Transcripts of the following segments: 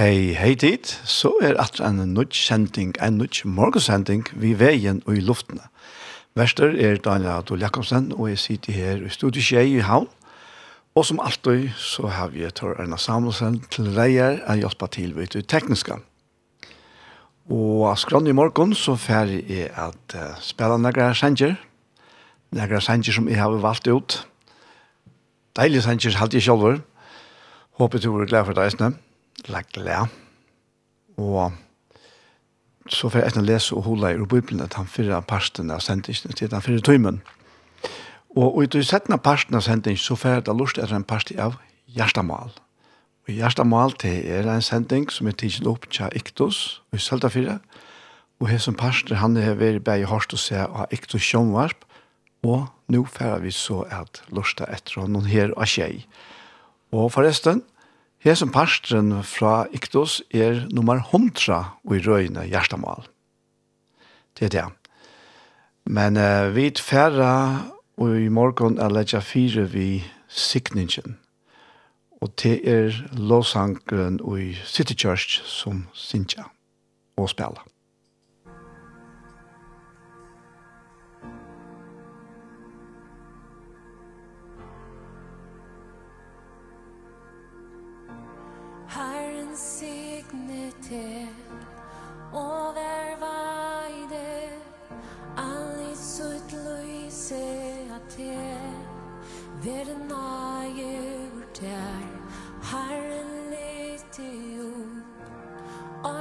Hei, hei tid, så er at en nødt sending, en nødt morgensending vi veien og i luftene. Vester er Daniel Adol Jakobsen, og jeg sitter her i studiet Kjei i Havn. Og som alltid så har vi Tor Erna Samuelsen til reier og hjelpa til ved det tekniske. Og skrann i morgen så ferdig er at uh, spille nægra sanger, nægra sanger som jeg har valgt ut. Deilige sanger halte jeg selv. Håper du er glad for deg, snøm lagt lær. Og så får jeg etter å lese og holde i Bibelen at han fyrer parsten av sendingen til han fyrer tøymen. Og i det settende parsten av sendingen så får jeg etter lust etter en parst av hjertemål. Og hjertemål til er en sending som er tidsen opp til Iktus og i Søltafire. Og her som parster han er ved Berge Horst og ser av Iktus Sjønvarp. Og nå får vi så at lyst til etter noen her og skjei. Og forresten, Her som parstren fra Iktos er nummer 100 og i røyne hjertemål. Det er det. Men uh, vi færre og i morgen er ledja fire vi sikningen. Og det er låsangren og i City Church som sinja og spiller.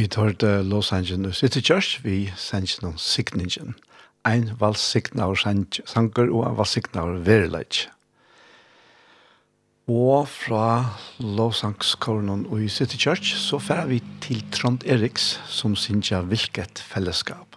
Vi tar det Los Angeles City Church, vi sender noen sikningen. Ein valsikna og sanger og en valsikna og verileg. Og fra Låsangskolen og City Church så fer vi til Trond Eriks som synger vilket fellesskap.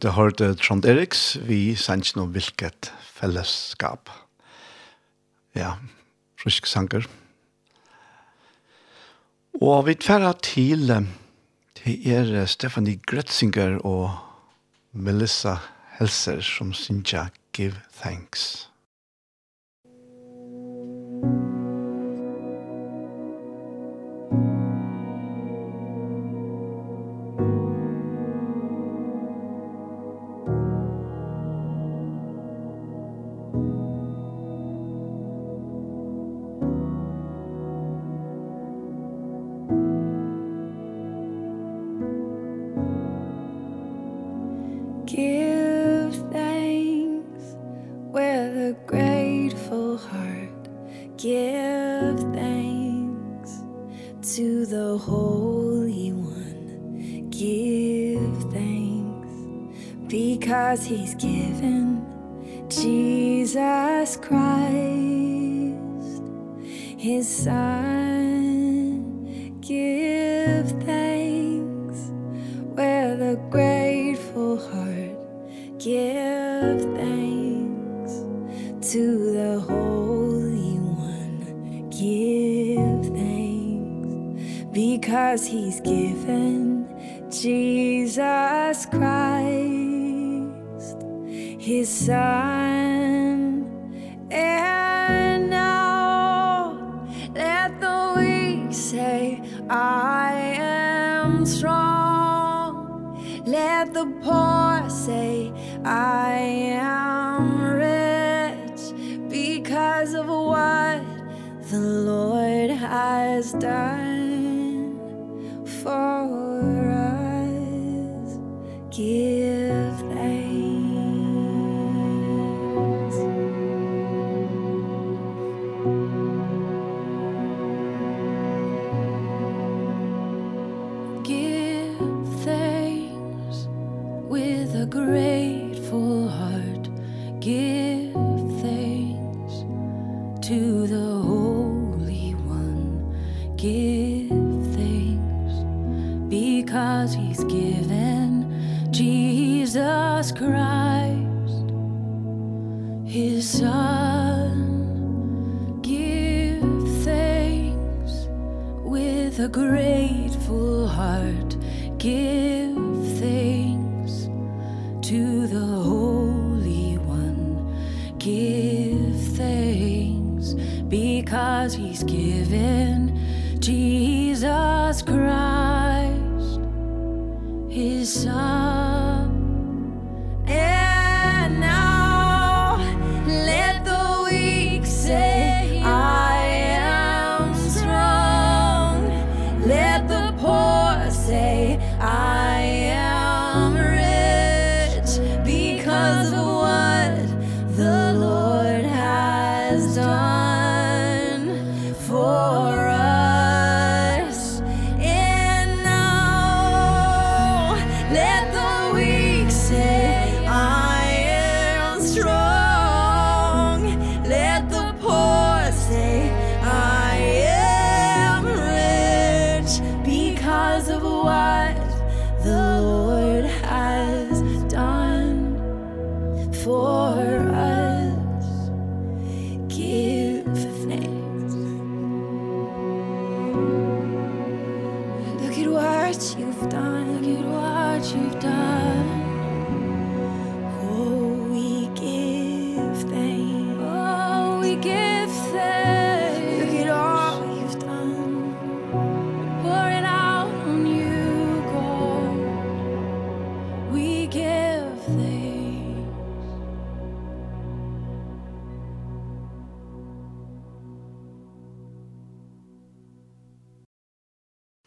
det hørte Trond Eriks, vi sanns noe hvilket fellesskap. Ja, rusk sanger. Og vi tverra til, til er Stephanie Gretzinger og Melissa Helser som synger Give Thanks.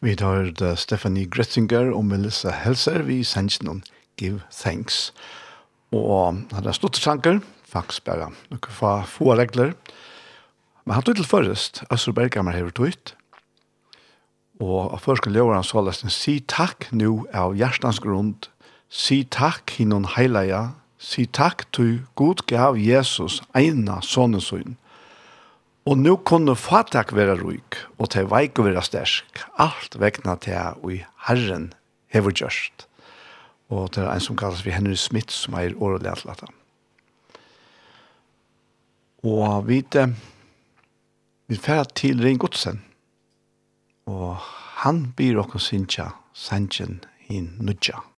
Vi tar det Stephanie Gretzinger og Melissa Helser vi sender noen Give Thanks. Og han har stått tanker, faktisk bare noen få, få regler. Men han tog til først, Øssel Berghammer har tog Og først skulle gjøre han så løsning, si takk nå av hjertens grunn, si takk hinnom heilige, si takk til god gav Jesus ena sånne sønnen. Og nu kunne fatak være ruik, og til veik være stersk, alt vekna til og i Herren hever gjørst. Og til en som kalles vi Henry Smith, som er årlig atlata. Og vi vi færa til Ring Godsen, og han byr okkur sinja sanjen hin nudja.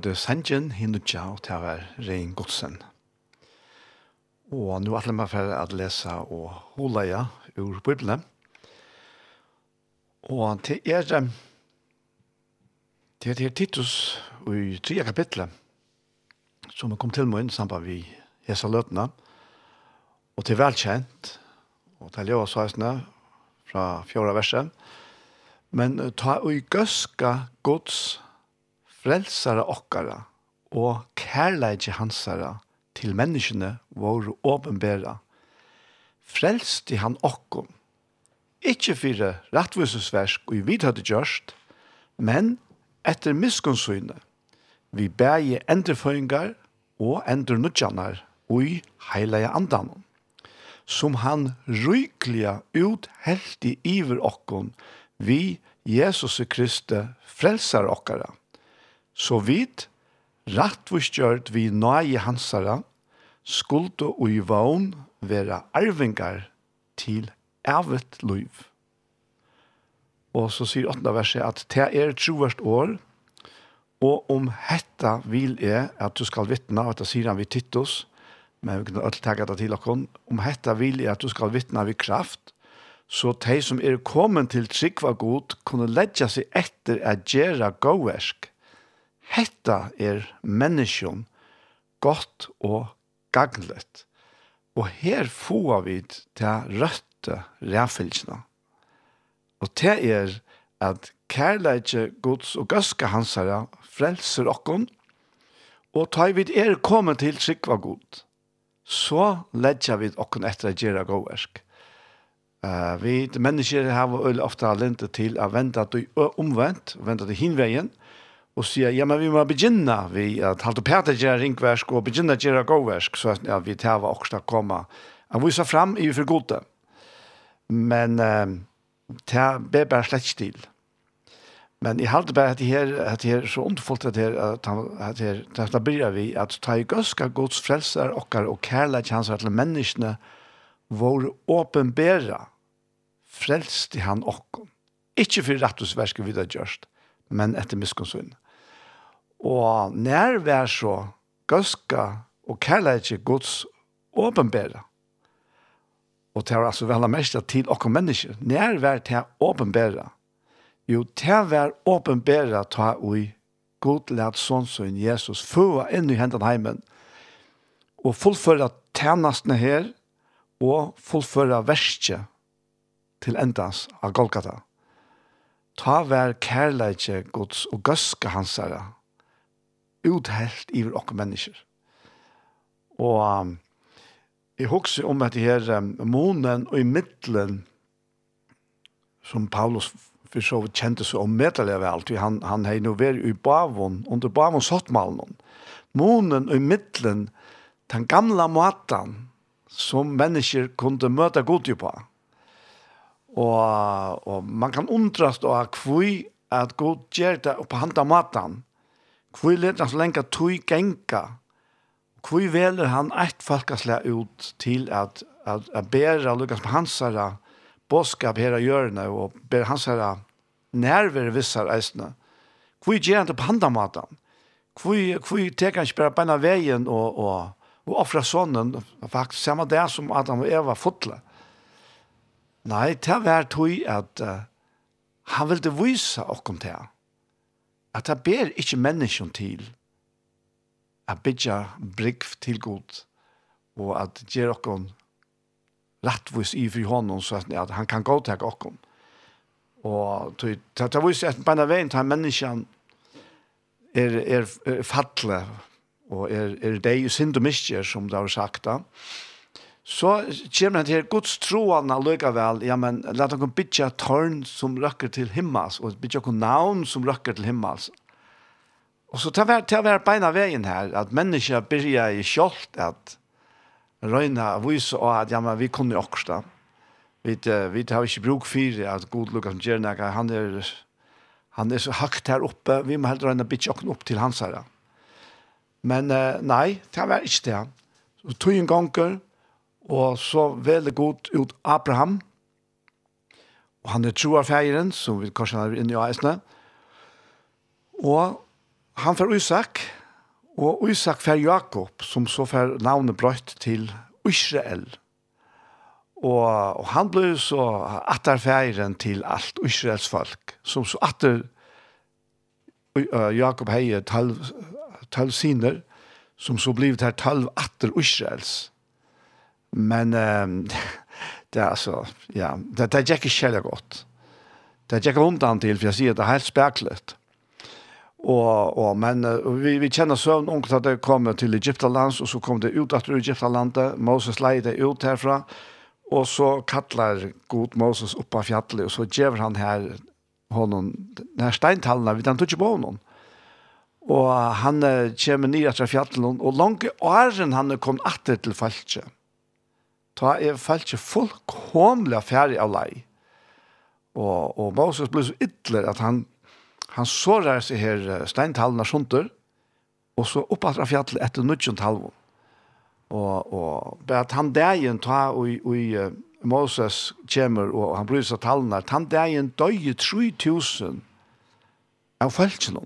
hørte Sanjen Hinutja, og det var Rein Godsen. Og nå er det for å lese og holde jeg ur Bibelen. Og til er til er Titus i tre kapitlet, som kom til meg sammen med Hesa Løtene, og til velkjent, og til Ljøa Søysene fra fjorda verset, men ta og gøska gods frelsare okkara og kærleidje hansara til menneskene våre åpenbæra. Frelsti han okkom, ikkje fire rettvisesversk og i vidhøyde gjørst, men etter miskunnsynet, vi bæje endreføyngar og endrenudjanar og i heilige andanen. som han rykliga i iver okkom vi Jesus Kristi frelsar okkara Så vidt, rattvistgjørt vi nøye hansara, skulde og i vogn være arvingar til evet liv. Og så sier 8. verset at «Te er troverst år, og om hetta vil jeg at du skal vittna», og det sier han vid Titus, men vi kunne alltid tagge det til okken, «om hetta vil jeg at du skal vittna vid kraft», så de som er kommet til trygg god, kunne ledja seg etter at gjøre gåversk. Hetta er menneskjon godt og gagnlet. Og her får vi til røtte ræfelsene. Og det er at kærleitje gods og gøske hansara frelser okkon, og ta vi er kommet til sikva god, så ledja vi okkon etter å gjøre gåversk. Uh, vi mennesker har ofte lente til å vente at du er omvendt, vente til hinveien, och sier, ja men vi må begynne, vi att halta Peter gör ringverk och begynna göra gåversk, så att ja, vi tar var också komma. Han viser fram i för gode. Men eh, det be bare slett still. Men i halta bare at det här at det här så underfullt at det her, att han att det her, där börjar vi att ta i gøske gods frelser och og kärlek hans til människorna vår åpenbæra, frälst i han och Ikke for rettusverket vi har gjørst, men etter miskunnsvinn og nærvær så gøska og kærleikje Guds åpenbæra. Og det er altså vel mest til okkur mennesker. Nærvær til åpenbæra. Jo, til vær åpenbæra ta ui god lært sånn Jesus føa inn i hendene heimen og fullføra tjenestene her og fullføra verset til endans av Golgata. Ta vær kærleikje Guds og gøske hans herre uthelt iver okkur mennesker. Og um, jeg husker om at det her um, månen og i middelen som Paulus for så vidt kjente seg om medelig av alt, han, han har nå vært i bavon, under bavon sottmalen. Månen og i middelen, den gamla måten som mennesker kunne møte god på. Og, og man kan undrast av hvor at god gjør det på handa maten, Hvor leder han så lenge tog genka? Hvor veler han et folkeslag ut til at, at, at bæra Lukas på hans herre bådskap her av hjørne og ber hans herre nerver vissar eisene. Hvor gjør han det på handamaten? Hvor, hvor teker han ikke bare beina veien og, og, og offrer sånnen faktisk samme det som Adam og Eva fotle? Nei, det var tog at uh, han ville vise okkom til han at det ber ikke menneskene til at bygge brygg til god, og at gjør dere rettvis i fri hånden, så at han kan gå til dere. Og det er vist at på en vei til menneskene er, er, er fattelig, og er, er det jo synd og miskjer, som det har sagt da. Så kommer han til Guds troende likevel, ja, men la dere bytja tørn som røkker til himmels, og bytja dere navn som røkker til himmels. Og så tar til å være beina veien her, at mennesker begynner i kjolt, at røyna vise og at, ja, men vi kunne også da. Vi, vi har ikke bruk for at god lukka som gjør noe, han er, han er så hakt her oppe, vi må heller røyna bytja dere opp til hans her. Men nei, det var ikke det. Så tog en ganger, Og så veldig godt ut Abraham. Og han er troa feiren, som vi kanskje har inne i eisene. Og han får Isak, og Isak får Jakob, som så får navnet brøtt til Israel. Og, og han ble så atter feiren til alt Israels folk, som så atter uh, Jakob heier talv, talv siner, som så blivet her talv atter Israels. Men um, det er altså, ja, det, det er ikke kjellig godt. Det er ikke undan til, for jeg sier det er helt speklet. Og, og, men og vi, vi kjenner søvn ungt at det kommer til Egyptalands, og så kom det ut etter Egyptalandet. Moses leide det ut herfra, og så kattler god Moses opp av fjallet, og så gjør han her honom, den her steintallene, vi tar ikke på honom. Og han kommer ned etter fjallet, og langt åren han kom atter til falskjøp ta er falske fullkomlig ferdig av lei. Og, og Moses ble så ytler at han, han sårer seg her steintallene sjunter, og så oppatra fjallet etter nødgjent halvån. Og, og bare at han dagen ta og, og Moses kommer, og han bryr seg tallene, at han dagen døye 3000 av falskene.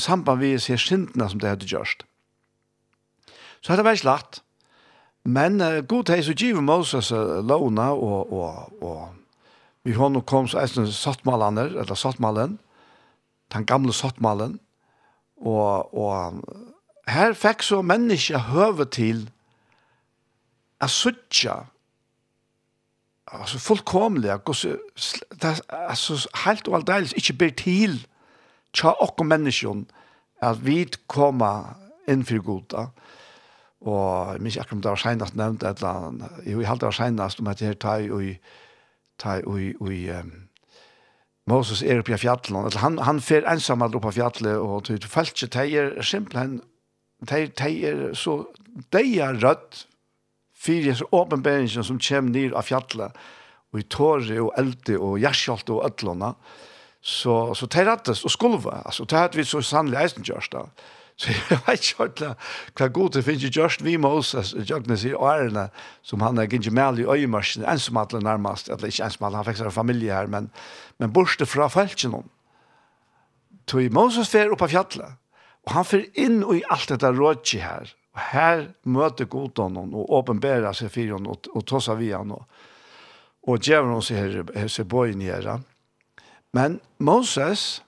Samband vi ser syndene som det hadde gjørst. Så hadde det vært slett. Men uh, god hei så giver Moses uh, låna og, og, og vi hånd kom så eisen sattmalaner, eller sattmalen, den gamle sattmalen, og, og her fikk så menneske høve til a suttja altså fullkomlig altså, altså helt og aldeles ikke ber til tja okko menneskjon at vi koma inn for goda Og jeg minns akkurat om det var senast nevnt et eller annet. Jo, jeg halte det var senast om at jeg tar i tar i i Moses er oppe i fjallet. Han, han fer ensam alt oppe i fjallet, og du felt ikke, det er simpelthen, det er så, det er rødt, fyrir så åpenbæringen som kommer ned av fjallet, og i tåre og elde og gjerskjalt og ødlåna, så, så det er rettes og skulva, altså det er vi så sannlig eisen gjørst da. Mm Så jeg vet ikke hva, hva god det finnes just vi med oss, i årene, som han er ikke med i øyemarsjen, en som alle nærmest, eller ikke en som alle, han fikk seg en familie her, men, men borste fra feltjen om. Tog Moses fer opp av fjallet, og han fer inn i alt dette rådje her, og her møter god honom, og åpenbærer seg for honom, og, og tås av vi honom, og djever hon seg her, her i her. Men Moses,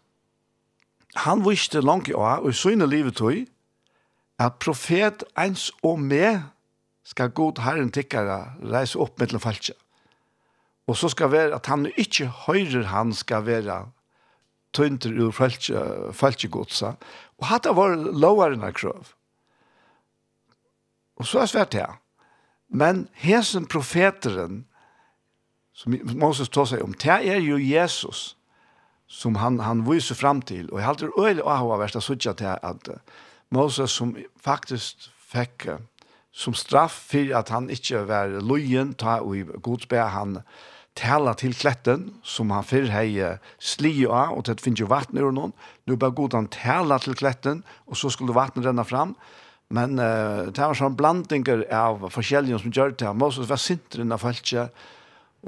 han visste langt i år, og i søgne livet tog, at profet ens og med skal god herren tikkere reise opp med til falskje. Og så skal være at han ikke høyrer han skal være tøynter ur falskjegodsa. Og hatt var loveren av krøv. Og så er svært det. Men hesen profeteren, som Moses tar seg om, det er jo Jesus som han, han viser fram til. Og jeg halte det øyelig å ha vært å til at Moses som faktisk fikk som straff for at han ikke var løyen, ta og godsbe han tala til kletten, som han før hei sli av, og til det finnes jo vatten ur noen. Nå bare god han tala til kletten, og så skulle vatten renne fram. Men uh, det var sånn blandinger av forskjellige som gjør det. Moses var sintren av folket,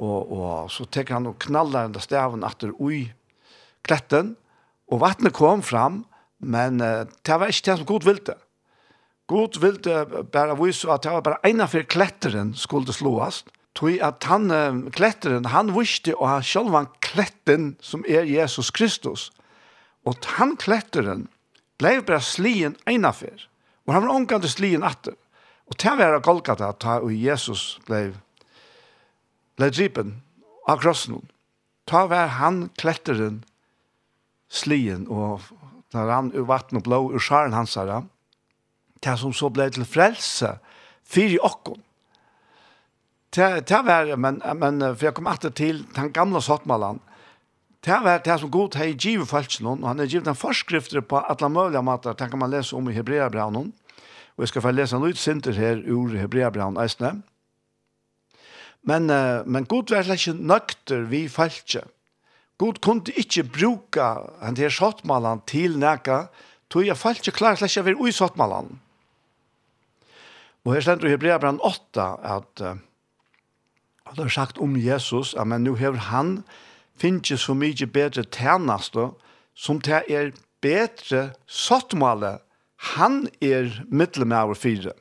og, og så tek han og knaller den staven etter ui kletten, og vattnet kom fram, men uh, det var ikke det som Gud ville. Gud ville bare vise at det var bare en for kletteren skulle slåast, tog at han, uh, kletteren, han visste og han selv var kletten som er Jesus Kristus. Og han kletteren ble bare slien en av og han var omgående slien atter. Og det var Golgata ta og Jesus ble, ble dripen av krossen. Ta var han kletteren slien, og da rann ur vatten og blå ur skjæren hans her, det som så ble til frelse, fyr i okken. Det var, men, men for jeg kom alltid til den gamle sottmalen, det var det som god har givet falskene, og han har givet en forskrifter på alle mulige måter, det kan man lese om i Hebreabraunen, og jeg skal få lese en utsinter her ur Hebreabraunen, eisne. Men, men god var ikke nøkter vi falskene, God kunde ikkje bruka han der sottmalan til neka, tog jeg falt ikke klar slett å være ui sottmalan. Og her stendur i Hebreabran 8 at uh, det er sagt om Jesus, at men nu hever han finnes så mykje bedre tænaste som det er bedre sottmalet Han er middelmauer fire.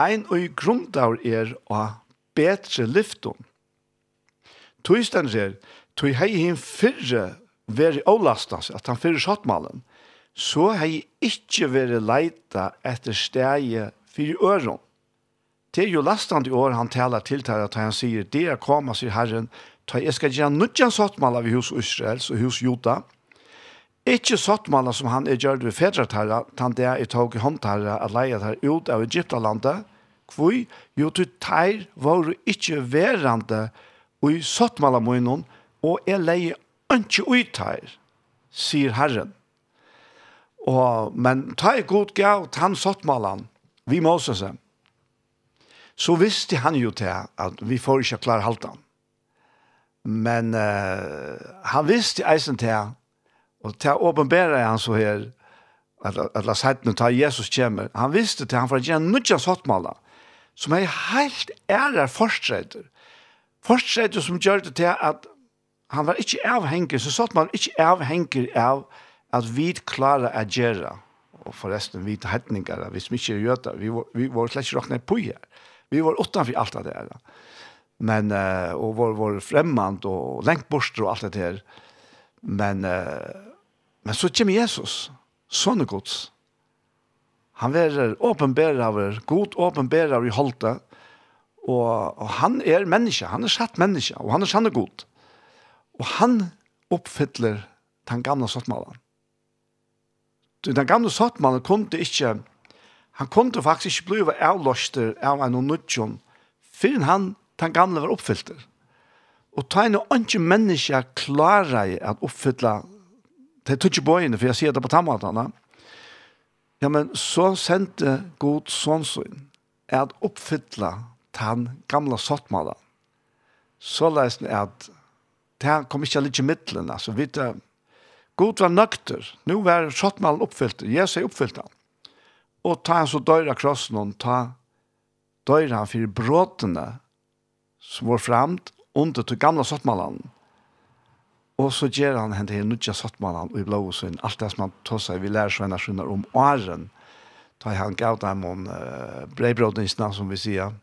Ein og grunndaur er å bedre lyftum. Tøysten sier, tog hei hin fyrre veri avlastas, at han fyrre sjottmalen, så hei ikkje veri leita etter stegi fyrir øron. Det er jo lastan i år han talar til til at han sier, det er koma, sier Herren, ta jeg skal gjøre nødjan sottmala vi hos Israels og hos Jota. Ikke sottmala som han er gjørd ved fedratarra, tan det er tog i håndtarra at leia tar ut av Egyptalandet, kvui, jo tu teir var ikkje verande og i sottmala munnen, og jeg leier ikke ut her, sier Herren. Og, men ta i god gav til han sottmalen, vi Moses, så visste han jo til at vi får ikke klare halvdan. Men uh, han visste eisen til, og til å åpenbære han så her, at, at la sættene ta Jesus kommer. Han visste til han for å gjøre nødja sottmala, som er helt ære forstreiter. Forstreiter som gjør det til at han var ikke avhengig, så satt man ikke avhengig av at vi klarer å gjøre, og forresten vi hetninger, hvis vi ikke gjør det, vi var, vi var slett ikke råkne på her. Vi var utenfor alt det her. Men, uh, og var, var fremmant, og lengt bort og alt det her. Men, uh, men så kommer Jesus, sånne gods. Han er åpenbærer, god åpenbærer i holdet, og, og han er menneske, han er satt menneske, og han er sanne god. Og han oppfyller den gamle sottmannen. Den gamle sottmannen kunne ikke, han kunne faktisk ikke bli avløst av en nødjon, før han, den gamle, var oppfylt. Og ta en og ikke menneske klarer at oppfylle, det tog ikke bøyene, for jeg sier det på tammatene. Ja, men så sendte god sånnsyn at oppfylla den gamle sottmannen. Så leisen er at det kom ikke litt i midtelen, altså, vi vet, God var nøkter, nå var Sottmalen oppfyllt, Jesus er oppfyllt han. Og ta han så døyra krossen, og ta døyra han for bråtene, som var fremt, under til gamle Sottmalen. Og så gjør han henne til nødja Sottmalen, og i blå og sønn, alt det som han tar seg, vi lærer svenner sønner om åren, ta han gav dem om uh, breibrådningsna, som vi sier,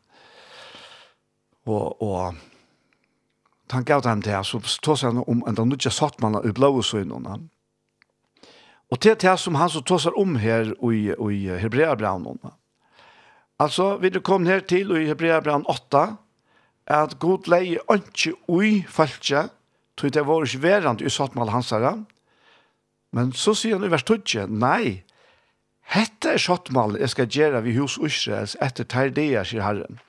og, og han gav dem det, så tås han om en av nødja sattmanna i blå Og søgnene. Og til det som han så tåsar om her i, i Hebreabraunene. Altså, vi er kommet her til i Hebreabraun 8, at god leie ikke ui falskje, tog det var ikke verand i sattmanna hans herre. Men så sier han i vers 12, nei, hette er sattmanna jeg skal gjøre vi hos Israels etter terdeer, sier herren.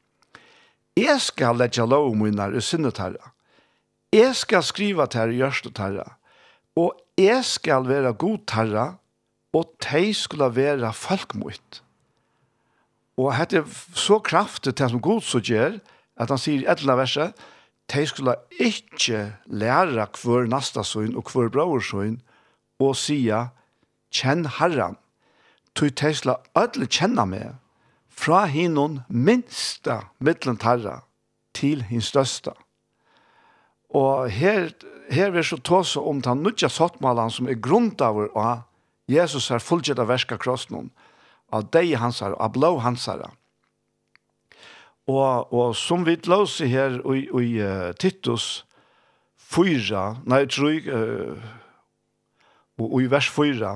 Jeg skal letja lov munnar i sinnet herre Jeg skal skriva til herre, gjørst og terra. Og jeg skal være god terra, og de skulle være folk. Og hette er så kraftig til som god så gjør, at han sier i et eller annet verset, de skulle ikke lære hver nasta søgn og hver bror søgn, og sige, kjenn herren, tog de skulle alle kjenne meg, fra hinnon minsta mittlen herre til hin største. Og her, her er så tåse om den nødja sottmalen som er grunnt av og Jesus har fulltid av verska krossen av deg hans her, av blå hans her. Og, og som vi låser her i, i uh, Titus 4, nei, tror jeg, uh, og, i vers 4,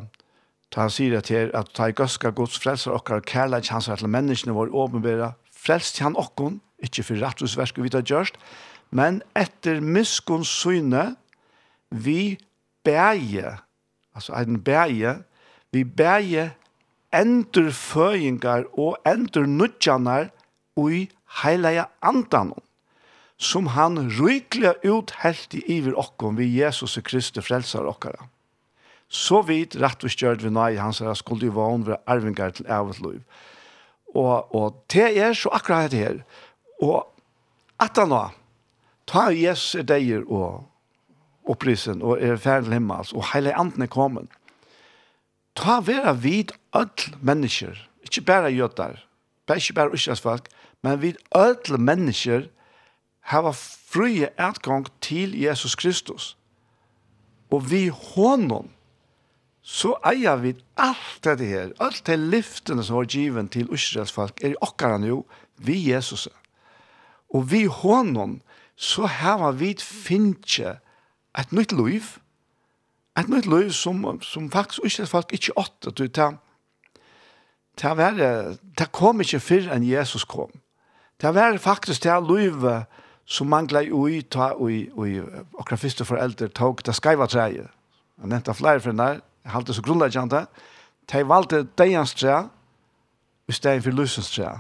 da han sier at her, at ta i gøska gods frelser okkar, kærleik hans her til menneskene vår åpenbæra, frelst han okkon, ikkje for rettusverk vi tar gjørst, men etter miskunns syne, vi bæje, altså en bæje, vi bæje endurføyingar og endur nudjanar ui heilige andanon, som han rykla uthelt i iver okkom vi Jesus Kristus frelsar okkara. Så vidt rett og stjørt vi nøy hans er skulle i vann ved arvingar til evet liv. Og, og det er så akkurat det her. Og at han nå, Ta Jesus er deier og opprisen og er ferdig til himmels og heile anden er kommet. Ta vera vid öll mennesker, ikke bare jøtar, bare ikke bare Israels folk, men vid öll mennesker hava frie utgang til Jesus Kristus. Og vi honom så eier vi alt det her, alt det lyftene som var givet til Israels folk, er i okkara nu, vi Jesus. Og vi honom så hava vi finnje et nytt liv, et nytt liv som, som faktisk ikke folk ikke åtte, du tar, Det var det kom ikke før enn Jesus kom. Det var faktisk det livet som manglet ui, ta ui, ui, okra første foreldre tok det skaiva treet. Jeg nevnte flere for den der, jeg halte så grunnleggjende. De valgte deians tre, i stedet for lysens tre.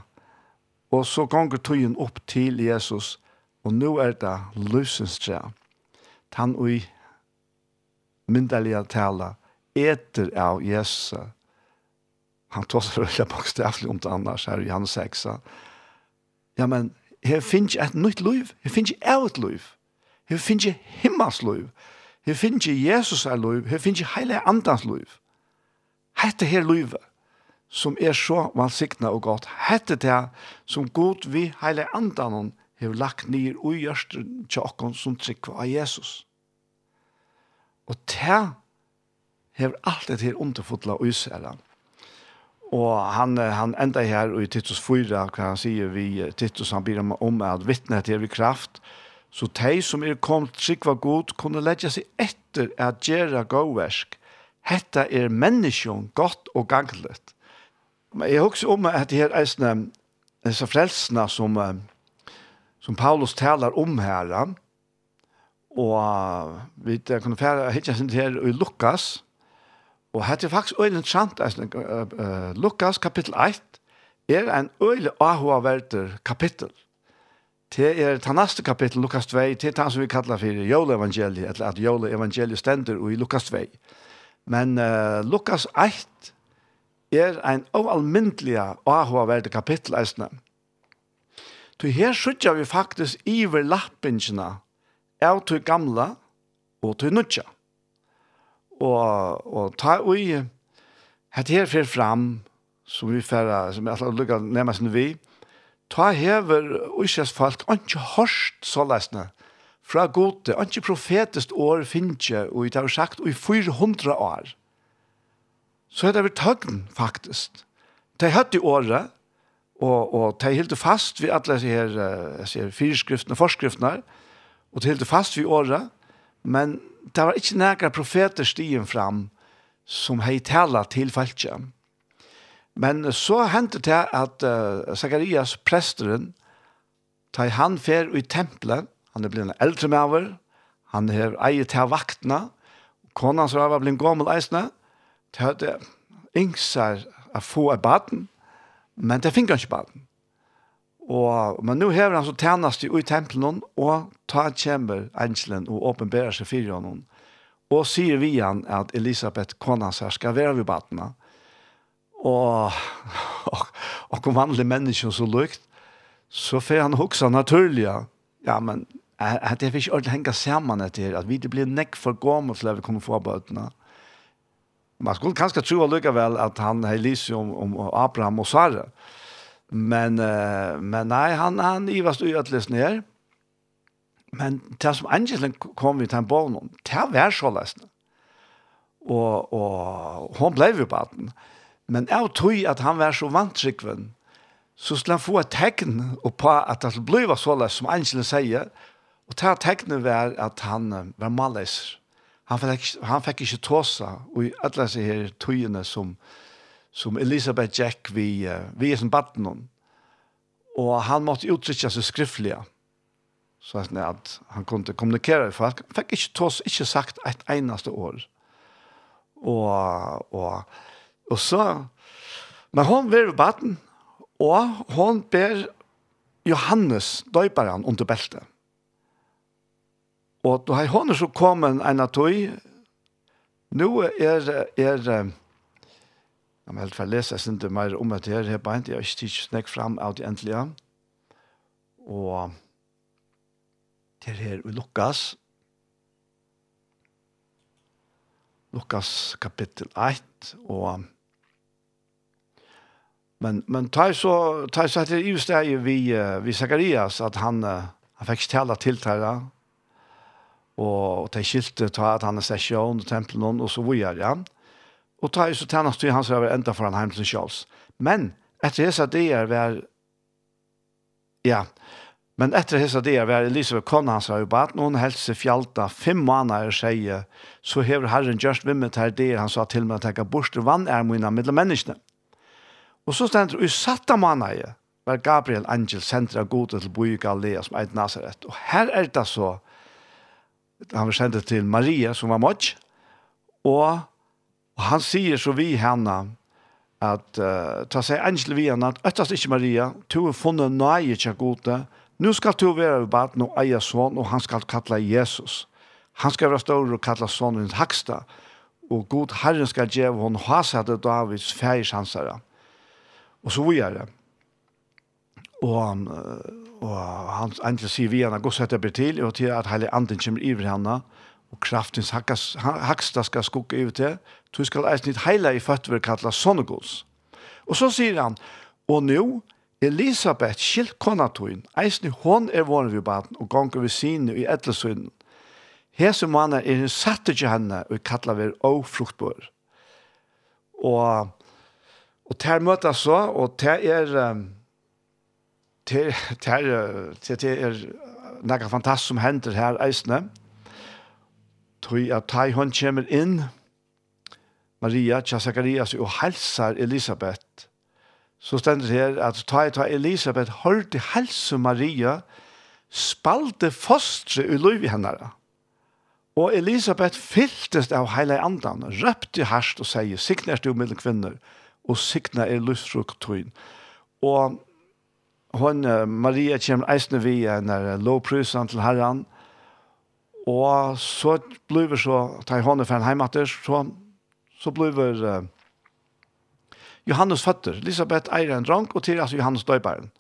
Og så gonger tøyen opp til Jesus, Og nu er det lysens tre. Tan ui myndelige tala eter av Jesus. Han tog seg veldig bokstavlig om det annars her i Johannes 6. Ja, men her finnes et nytt liv. Her finnes av et liv. Her finnes himmels liv. Her finnes Jesus er liv. Her finnes heile andans liv. Hette her livet som er så valsikna og godt. Hette det som god vi heile andanen hev lagt nir ui hjørsten tjokkon som trykva av Jesus. Og te hev alt det her underfotla og Israelan. Og han, han enda her i Titus 4, hva han sier vi, Titus han byr om at vittne til vi kraft, så de som er kom trykva god kunne leggja seg etter at gjera gåversk. Hetta er menneskjon godt og ganglet. Men jeg husker om at her eisne, disse frelsene som, som Paulus talar om här. Och vi kan färra hitta sin här i Lukas. Och här är faktiskt öjligt intressant. Äh, Lukas kapitel 1 er en øylig ahoaverter kapittel. Det er det neste kapittel, Lukas 2, det er det som vi kallar for Jole-evangeliet, eller at Jole-evangeliet stender i Lukas 2. Men uh, Lukas 1 er en oalmyndelig ahoaverter kapittel, eisne. Så her sykja vi faktisk iver lappingsina av til gamla og til nutja. Og, og ta ui hat her fer fram som vi fer, som jeg lukka lukkar nærmest enn vi, ta hever uskjæs folk, anki hørst så lesne, fra gode, anki profetist år finnje, og det har sagt, og i 400 år. Så er det vi tøgn, faktisk. Det hatt i året, Og, og de hilde fast vi alle disse her, ser fyrskriftene og forskriftene, og de hilde fast vi året, men det var ikke nægge profeter stigen fram som hei tala til falskje. Men så hendte det at uh, Zacharias presteren, da han fer i tempelet, han er blitt en eldre maver, han har eiet til vaktene, konan som var blitt gammel eisne, det hadde yngser å få av baden, Men det finner han ikke ballen. Og, men nu hever han så tjenest i tempelen, og ta kjemmer engelen og åpenberer seg for honom. Og sier vi han at Elisabeth, kona her, skal være ved badene. Og, og, og om vanlige mennesker så lukt, så får han huksa naturlig. Ja, men at det er ikke ordentlig henge sammen etter at vi blir nekk for gammel til at vi kommer få bøtene man skulle kanskje tro allikevel at han har lyst om, om Abraham og Sara. Men, uh, men nei, han, han ivast uatlest ned. Men det som Angelen kom vi til en barn om, det var så løsende. Og, og hun ble jo baden. Men jeg tror at han var så vantrykven, så skulle han få et tegn på at det ble så løsende som Angelen sier. Og det tegnet var at han var malleser han fikk, han fikk ikke tåsa, og i alle disse her tøyene som, som Elisabeth Jack vi, vi er som baden og han måtte uttrykke seg skriftlige, så at han kunne kommunikere, for han fikk ikke tås, ikke sagt et eneste år. Og, og, og så, men hun vill i baden, og hun ber Johannes, døyperen, under beltet. Og då har hon så kommet en av tog. Nå er, er jeg må helt for lese sin til om at her, her beint, jeg har ikke tids snakket frem av det endelige. Og til her Lukas, Lukas kapittel 1, og Men men tar så tar så att det är just det vi vi Sakarias att han han fick ställa till där og ta skilte ta at han er session og tempel og så vidare, ja. Og ta så tjänst til hans over enda foran heim til Charles. Men etter hesa det er vær ja. Men etter hesa det er vær Elisabeth Kona hans har jo bat noen helse fjalta fem månader skeie så hever Herren just vimmet her det han sa til meg at jeg borste vann er mine mellom menneskene. Og så stendur i satta måneder var Gabriel Angel sentra gode til Boi Galilea som eit Nazaret. Og her er det så han var sendt til Maria som var mått, og han sier så vi henne at uh, ta seg angel vi henne at øttast ikke Maria, to er funnet nøye til gode, nu skal to være ved baden og eie sånn, og han skal kalla Jesus. Han skal være større og kalle sånn en haksta, og god Herren skal gjøre hon hasete Davids færshansere. Og så vi er det. Og han, uh, Og han andre sier vi henne, gå sette opp til, og til at hele anden kommer iver henne, og kraftens haksta skal skukke iver til, du skal eisen ditt heile i føttver kalla Sonnegås. Og så sier han, og nå, Elisabeth, skilt konatoin, eisen hon er våren vi baden, og gonger vi sine i etlesunnen. Hese mannen er en satte til henne, og kallar vi og fruktbår. Og, og ter møter så, og ter er... Um, det er, det er noe fantastisk som hender her eisne. Tøy at tøy hon kommer inn, Maria tja Zacharias og halsar Elisabeth. Så stender det her at Tai Ta Elisabeth hørte halse Maria, spalte fostre i løyvi hennara. Og Elisabeth fyltes av heilig andan, røpte harst og sier, sikner du mellom kvinner, og sikner er løsrukt tøyn. Og hon, Maria kommer eisne vi en lovprusen til herren, og så blir vi så, ta i hånden for en heimater, så, så blir vi uh, Johannes føtter. Elisabeth eier en drank, og til altså Johannes døyperen.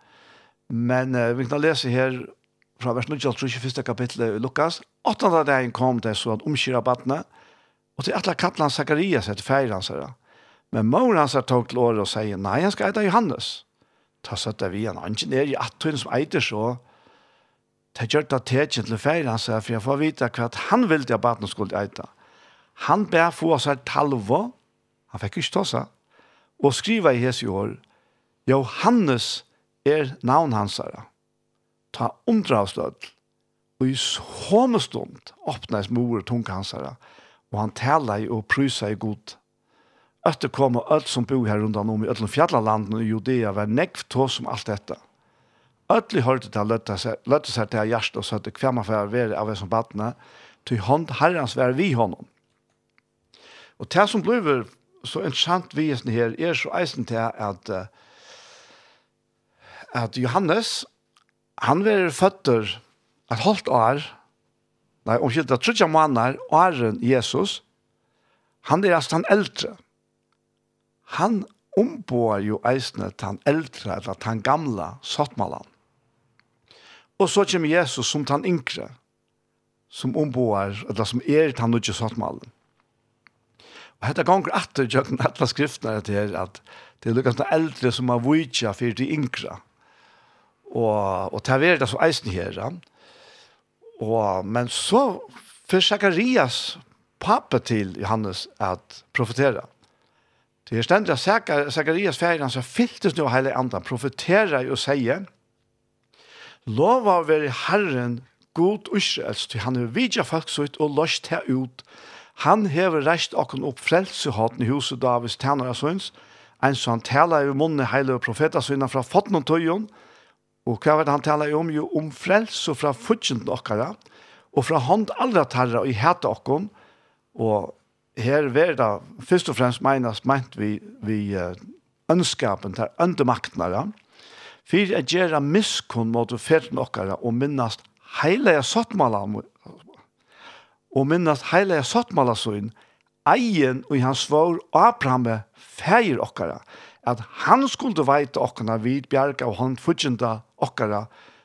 Men uh, vi kan lese her fra vers 9 21. kapittel i Lukas. Åttende dagen kom det så at omkyra badene, og til atle kattelen Zakarias etter feir hans herre. Men moren hans tog til året og sier, nei, han skal etter Johannes ta satt av igjen. Han er i attøyne som eiter så, det gjør det tegjen til feil, han sier, for jeg får vite hva han ville til at skulle eite. Han ber få seg talva, han fikk ikke ta seg, og skriva i hese år, Johannes er navn hans her. Ta omdra. Og i sånne stund åpnes mor tunga hans her, og han taler og pryser i god Øtter kom og alt som bo her rundt om i ötlund fjallalanden i Judea var nekv tås som alt dette. Ötli hørte til løtte seg til hjertet og søtte hver man får være av som badene, til hånd herrens være vi honom. Og det som blir så interessant visen her er så eisen til at at Johannes han var føtter et halvt år nei, omkjeldt det trutja måneder åren Jesus han er altså han eldre han omboar jo eisne til han eldre, eller til han gamla, sottmalan. Og så kommer Jesus som til han yngre, som omboar, eller som er til han nødje sottmalan. Og dette gonger atter, jeg kan atle skriftene til her, at det er lukkast eldre som har vujtja for de yngre. Og, og til er det så eisne her, og, men så for Zacharias, pappa til Johannes at profetera. Det er stendig at Zakarias ferien som fyltes nå hele andre, profeterer og sier, Lova være Herren god Israels, til han er vidja folk sutt og løst her ut. Han hever reist okken opp frelsehaten i huset Davids tænare søns, en som han taler i munnen hele profeter profeta fra fotten og tøyen, og hva var det han taler om? Jo, om frelse fra fudgjenten okkara, og fra hånd allra tarra og i hete okken, og her ver det først og fremst menes, meint vi, vi ønskapen til øndemaktnare, for å gjøre miskunn mot ferden okkara og minnast heilige sottmala og minnast heilige sottmala søyn eien og hans svår Abraham feir okkara at han skulle veite okkara vid bjerga og han fudgjenda okkara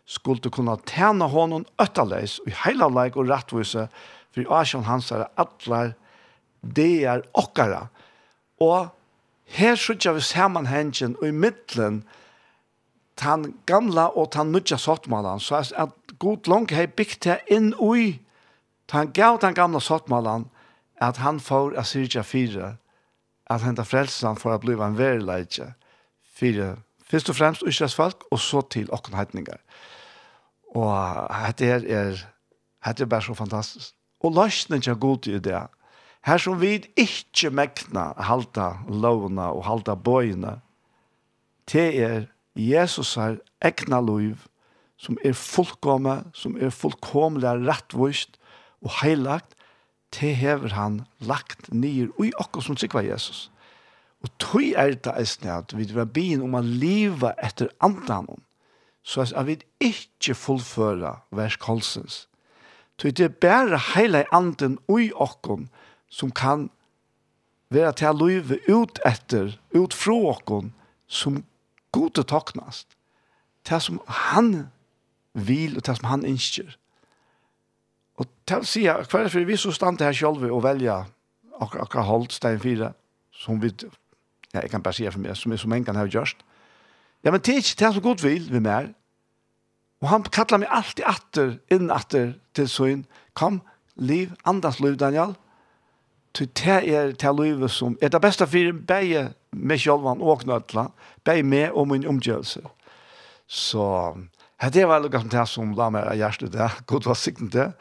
skulle kunna tjene honom og i heilavleik og rettvise for Asjan hans er atler det er okkara. Og her sitter vi sammenhengen og i middelen tan gamla og tan nutja sottmalan, så er at god long hei bygd det inn ui, tan gav tan gamla sottmalan, at han får a syrja fire, at henta frelsan for a bliva en verileitje, fire, først og fremst Israels folk, og så til okkenheitningar. Og dette er, dette er bare så fantastisk. Og løsningen er god i det, Her som vi ikke mekna halta lovna og halta bøyene, det er Jesus her egna lov som er fullkomme, som er fullkomlig rettvist og heilagt, det hever han lagt nyer i okkur som sikva Jesus. Og tøy er det eisne at vi vil begynne om å leve etter andanon, så at vi ikke fullføra vers kolsens. Tøy det er bare heile anden ui okkur, som kan være til løyve ut etter, ut fra åkken, som gode toknast. Det som han vil, og det som han ønsker. Og til å si, hver for vi så stand her selv og velja akkurat akkur holdt stein 4, som vi, ja, jeg kan bare si for meg, som er som en kan ha gjørst. Ja, men det er ikke det som god vil vi mer. Og han kallar meg alltid atter, inn atter til søgn. Kom, liv, andas liv, Daniel. til det er til livet som er det beste for begge med sjølven og knøtla, begge med og min omgjørelse. Så det var lukket som det som la meg av hjertet det, god var sikten det.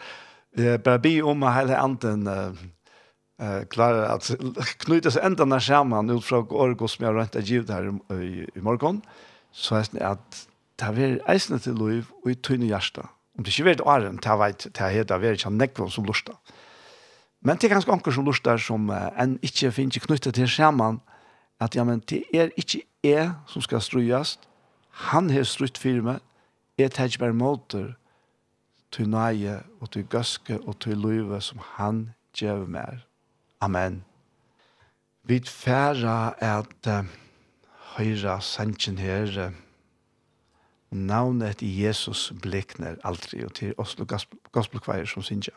Jeg bare be om at hele anden eh, klarer at knyter seg enda nær sammen ut fra året som jeg har rønt av givet her i, i morgen. Så er det at det er eisende til liv og i tynne hjertet. Om det ikke vet åren, det er veit, det er helt av er ikke som lustet. Men det er ganske anker som lustar som uh, en ikke finner ikke knyttet til skjermen, at ja, men det er ikke jeg som skal strøyast, han har strøyt firme, jeg tar ikke bare måter til nøye og til gøske og til løyve som han gjør mer. Amen. Vi færre at uh, høyre sannsjen her, uh, navnet Jesus blekner aldri, og til Oslo Gospelkveier som synger.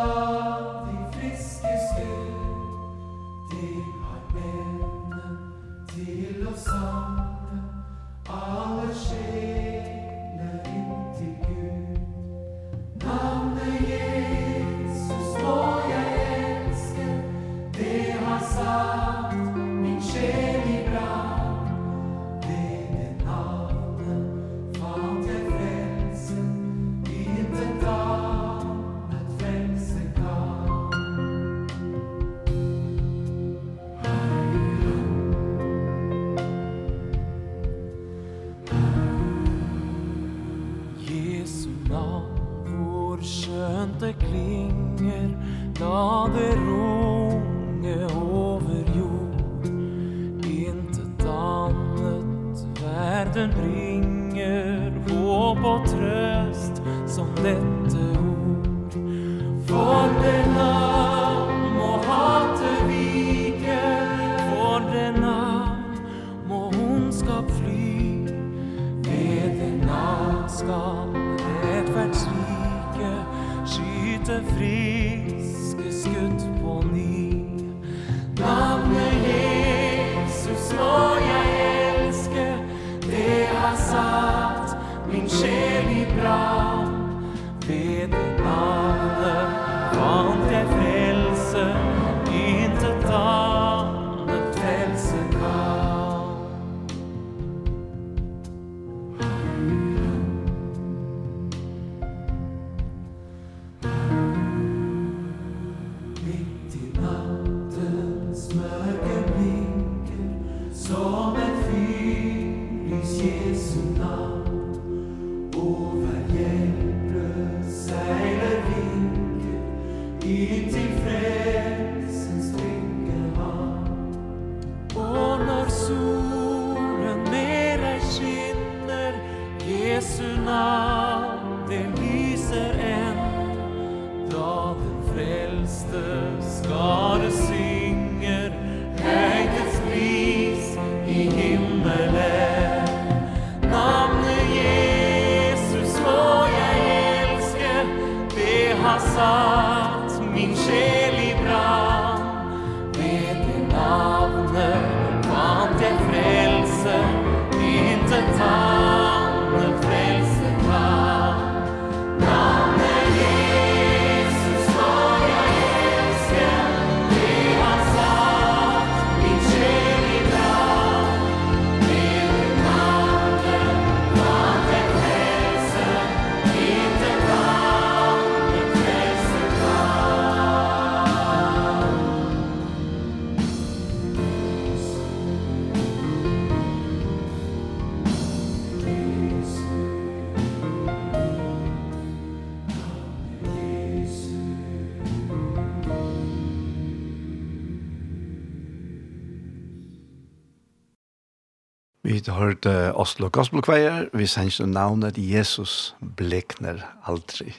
Vi hørte Oslo Gospelkveier, vi sendte navnet Jesus blekner aldri.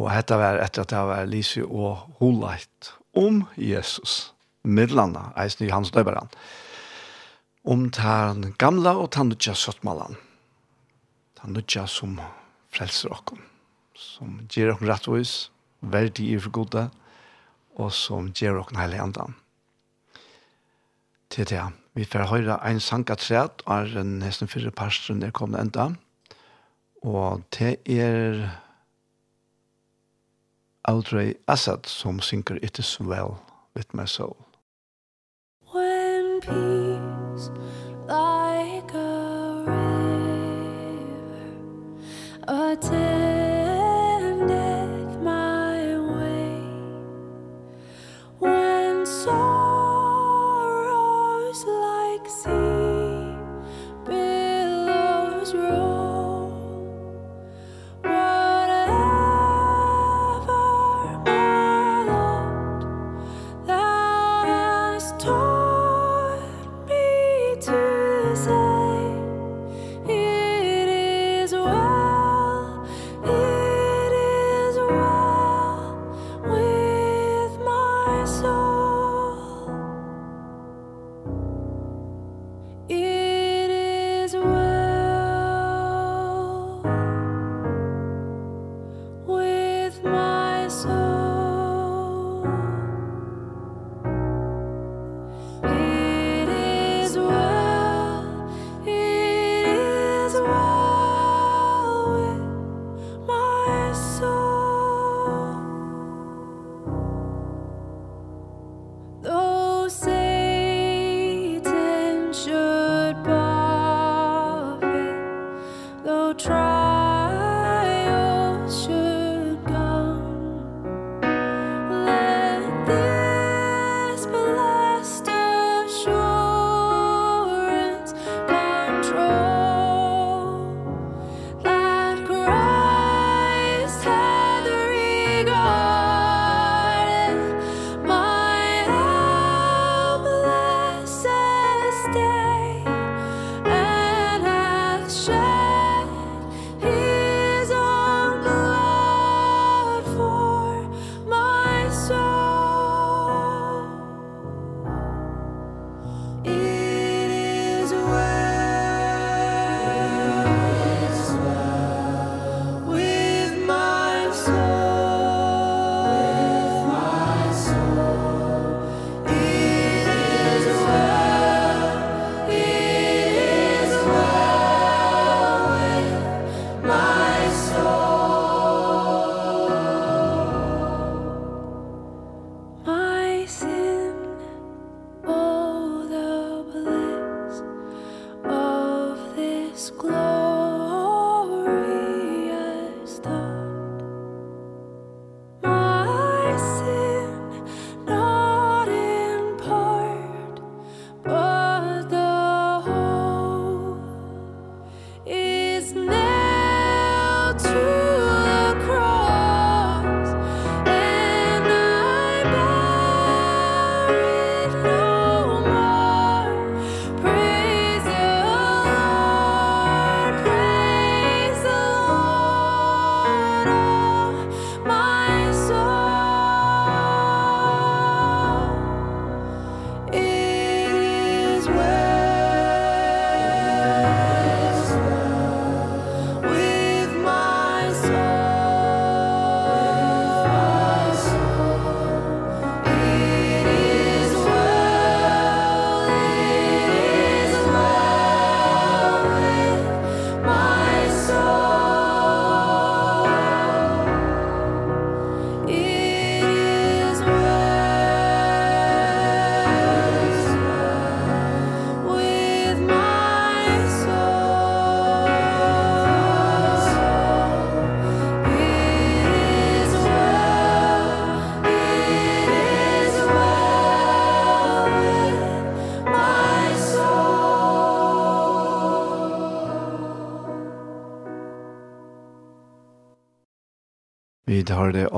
Og dette var etter at det var Lise og Holeit om Jesus, midlanda, eisen i hans døyberen, om den gamla og den nødja søttmalan, den nødja som frelser okken, som gjør okken rettvis, verdig i for gode, og som gjør okken heilig andan. Til det, Vi får høre en sang av træt, og er nesten fire parstren der kommet enda. Og det er Audrey Assad som synker It Is Well With My Soul. When peace like a river attends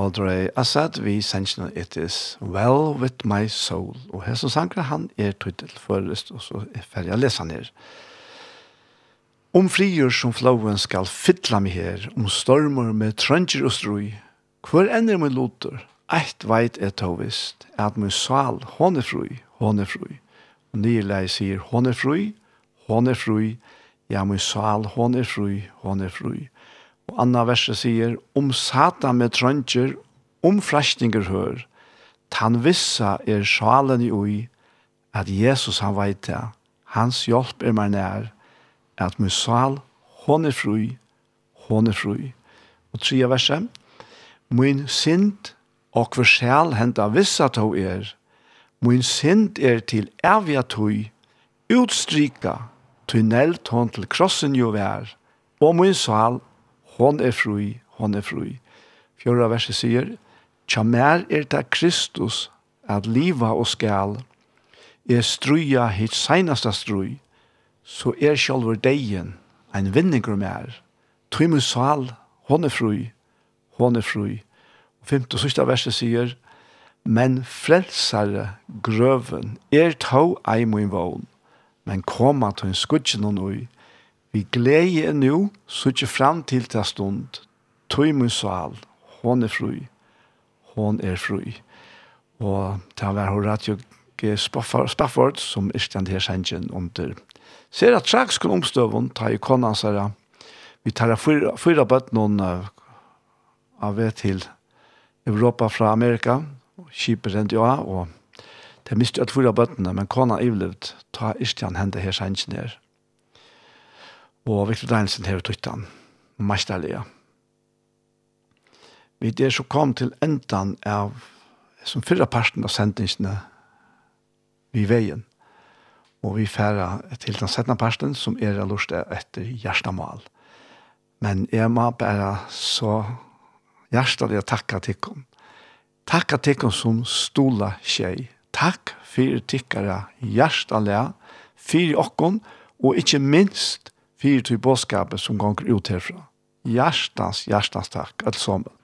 Audrey Assad vi sannsyn it is well with my soul. Og her som sankra han er tøytel for og så er ferdig å lese han her. Om frigjør som flåen skal fytla meg her, om stormer med trønger og strøy, hvor ender min loter, eit veit er tovist, at min sal, hon er fri, hon er fri. Og nyrlei sier, hon er fri, hon er fri, ja, min sal, hon er fri, hon er fri. Hon er. Anna verset sier, om satan med trønger, om frashtinger hør, tan vissa er sjalen i ui, at Jesus han veit det, hans hjelp er meg nær, at min sal, hon er fru, hon er fru. Og tria verset, min synd og hver sjal henta vissa to er, min synd er til evja tøy, utstrika, tunnelt hon til krossen jo vær, og min sal Hon er fri, hon er fri. Fjorda verset sier, Tja mer er det Kristus at liva og skal, er struja hitt seinasta strui, så er sjálfur deien ein vinningur mer. Trymus sal, hon er fri, hon er fri. Og femte og sista verset sier, Men frelsare grøven er tau ei min vogn, men koma til en skudgen og nøy, Vi glede er nu, ikke fram til ta stund, tøy min sal, hon er fru, hon er fru. Og ta var Horatio G. Spafford, som er stand her sengen under. Ser at traks kun omstøvun, ta i konan sara, vi tar fyra, fyra bøtt noen uh, av vei til Europa fra Amerika, kjipet rent jo av, og det miste at fyra bøttene, men konan ivlevd, ta i stand her sengen her og Victor Danielsen her tuttan, meisterlige. Vi der så kom til endan av som fyrra parten av sendingsene vi veien, og vi færa til den settna parten som er lust etter hjertamal. Men jeg må bare så hjertelig takka tikkum. Takka tikkum som stola tjei. Takk fyrir tikkara hjertelig, fyrir okkon, og ikkje minst fyrir til bådskapet som gonger ut herfra. Hjertans, hjertans takk, alt sammen.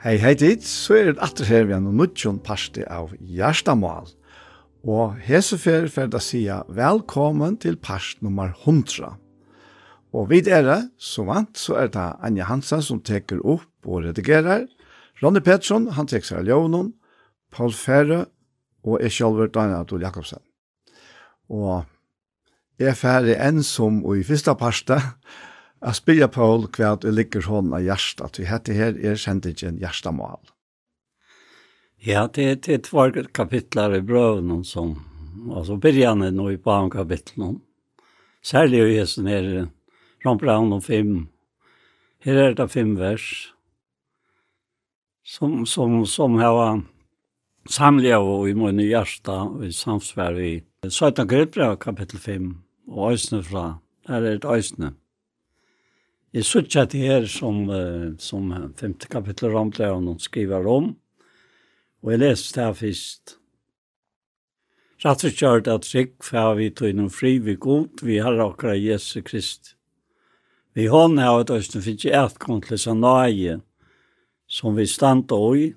Hei, hei dit, så er det atter her vi er noen nødtjon parste av Gjerstamal. Og hesefer for å si velkommen til parst nummer 100. Og vid er det, så vant, så er det Anja Hansen som teker opp og redigerer. Ronny Pettersson, han tek seg av Ljøvnån, Paul Ferre, og jeg selv er Daniel Adol Jakobsen. Og jeg er ferdig enn som i første parste, jeg spiller på hva at jeg ligger sånn av hjertet, at vi heter her er kjent ikke en hjertemål. Ja, det, det er två kapitlar i brøven som, altså byrjene nå i barnkapitlen. Særlig i hesten her, Ramp og Fim. Her er det fem vers som, som, som har samliga og i min hjerte i samsvær i 17. Grøtbrev, kapitel 5, og ösna fra, her er et øsne. Jeg synes at det her som, som femte kapittel Ramtleven skriver om, og jeg leste det her først. Rett og kjørt at trygg for vi tog noen fri vi god, vi har akkurat Jesu Krist. Vi hånd har et øsne finnes i etkom til nøye, som vi standa i.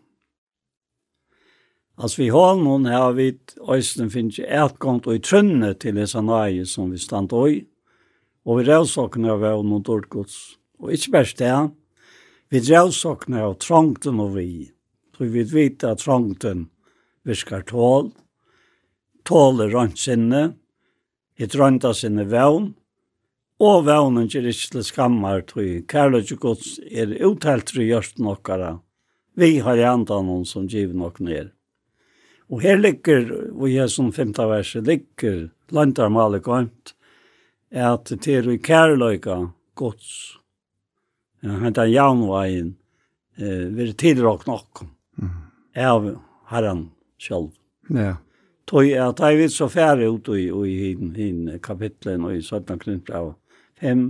Alltså vi har någon här vid Östen finns ju ärtgångt oi trønne trönne till dessa nöje som vi standa i. Og vi rævsakna av av noen dårdgods. Og ikke bare det, vi rævsakna av trangten og vi. Så vi vet at trangten virkar tål, tål er rønt sinne, et rønta sinne vevn, og vevnen er ikke til skammar, tog kærlighet gods er uttelt til hjørsten okkara. Vi har i andan noen som giver nok ned. Og her ligger, og i som femte verset, ligger landarmalet gømt, at det er i kærløyga gods. Ja, han tar jaunveien, eh, vi er tidrok nok, mm. av herren selv. Ja. Tog Tøy at jeg vet så færre ut i, i, i, i kapitlen og i 17 knyttet av hem,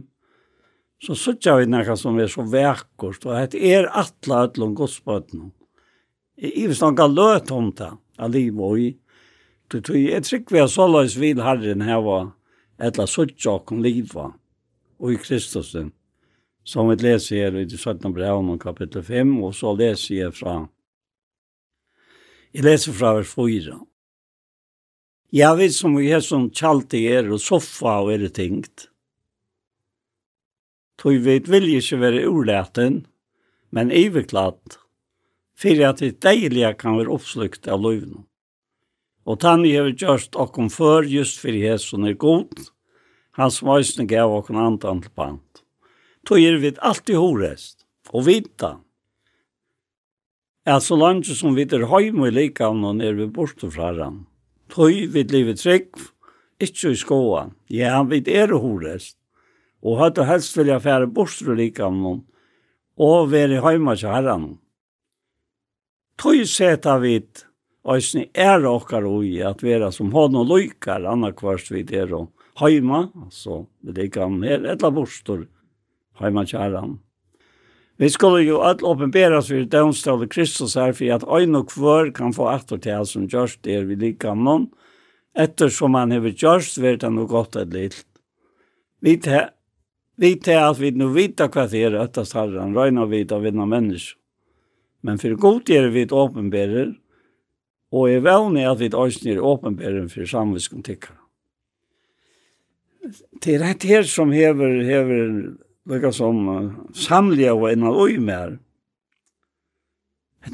så sutja vi nekka som er så vekkort, og det er atla ötlom godsbøtnum. I iverstanga løt om det, av liv og i. Jeg trygg vi er så løs vil herren heva etla sutja okkom liva og i Kristusen, som vi leser her i 17. brev kapitel 5, og så leser jeg fra Jeg leser fra vers 4. Jeg vet som vi er som kjalt i er og soffa og er det tingt. Tog vet vil ikke være urleten, men iverklatt, for at det deilige kan være oppslukt av løyvene. Og tann jeg har gjort okkom før, just for jeg som er god, hans møysning gav okkom andan til pant. Tog er vi alltid horest, og vita. Er så langt som vi er høyme og lika av noen er vi borte fra han. Tog vi livet trygg, ikke i skoa. Ja, vi er horest, og hadde helst vilja fære bostur og noen, og være heima til herren. Tøy seta og Øysni er okkar ui at vera som hon og loikar annakvarst vid er og heima, altså det kan her etla bostur heima kjæran. Vi skulle jo all åpenberas for dømstall Kristus her for at øyn og kvør kan få etter til som gjørst det vi likanen, ettersom han hever gjørst vært han og godt et litt. Vi Vi till at vi nå vita kvarter att tas vi til å vinne mennesker. Men för god är vi et åpenbærer, och är väl att vi ett ösnir for för samvetskontikkar. Det är rätt her som hever, hever lukka som samliga och en av mer.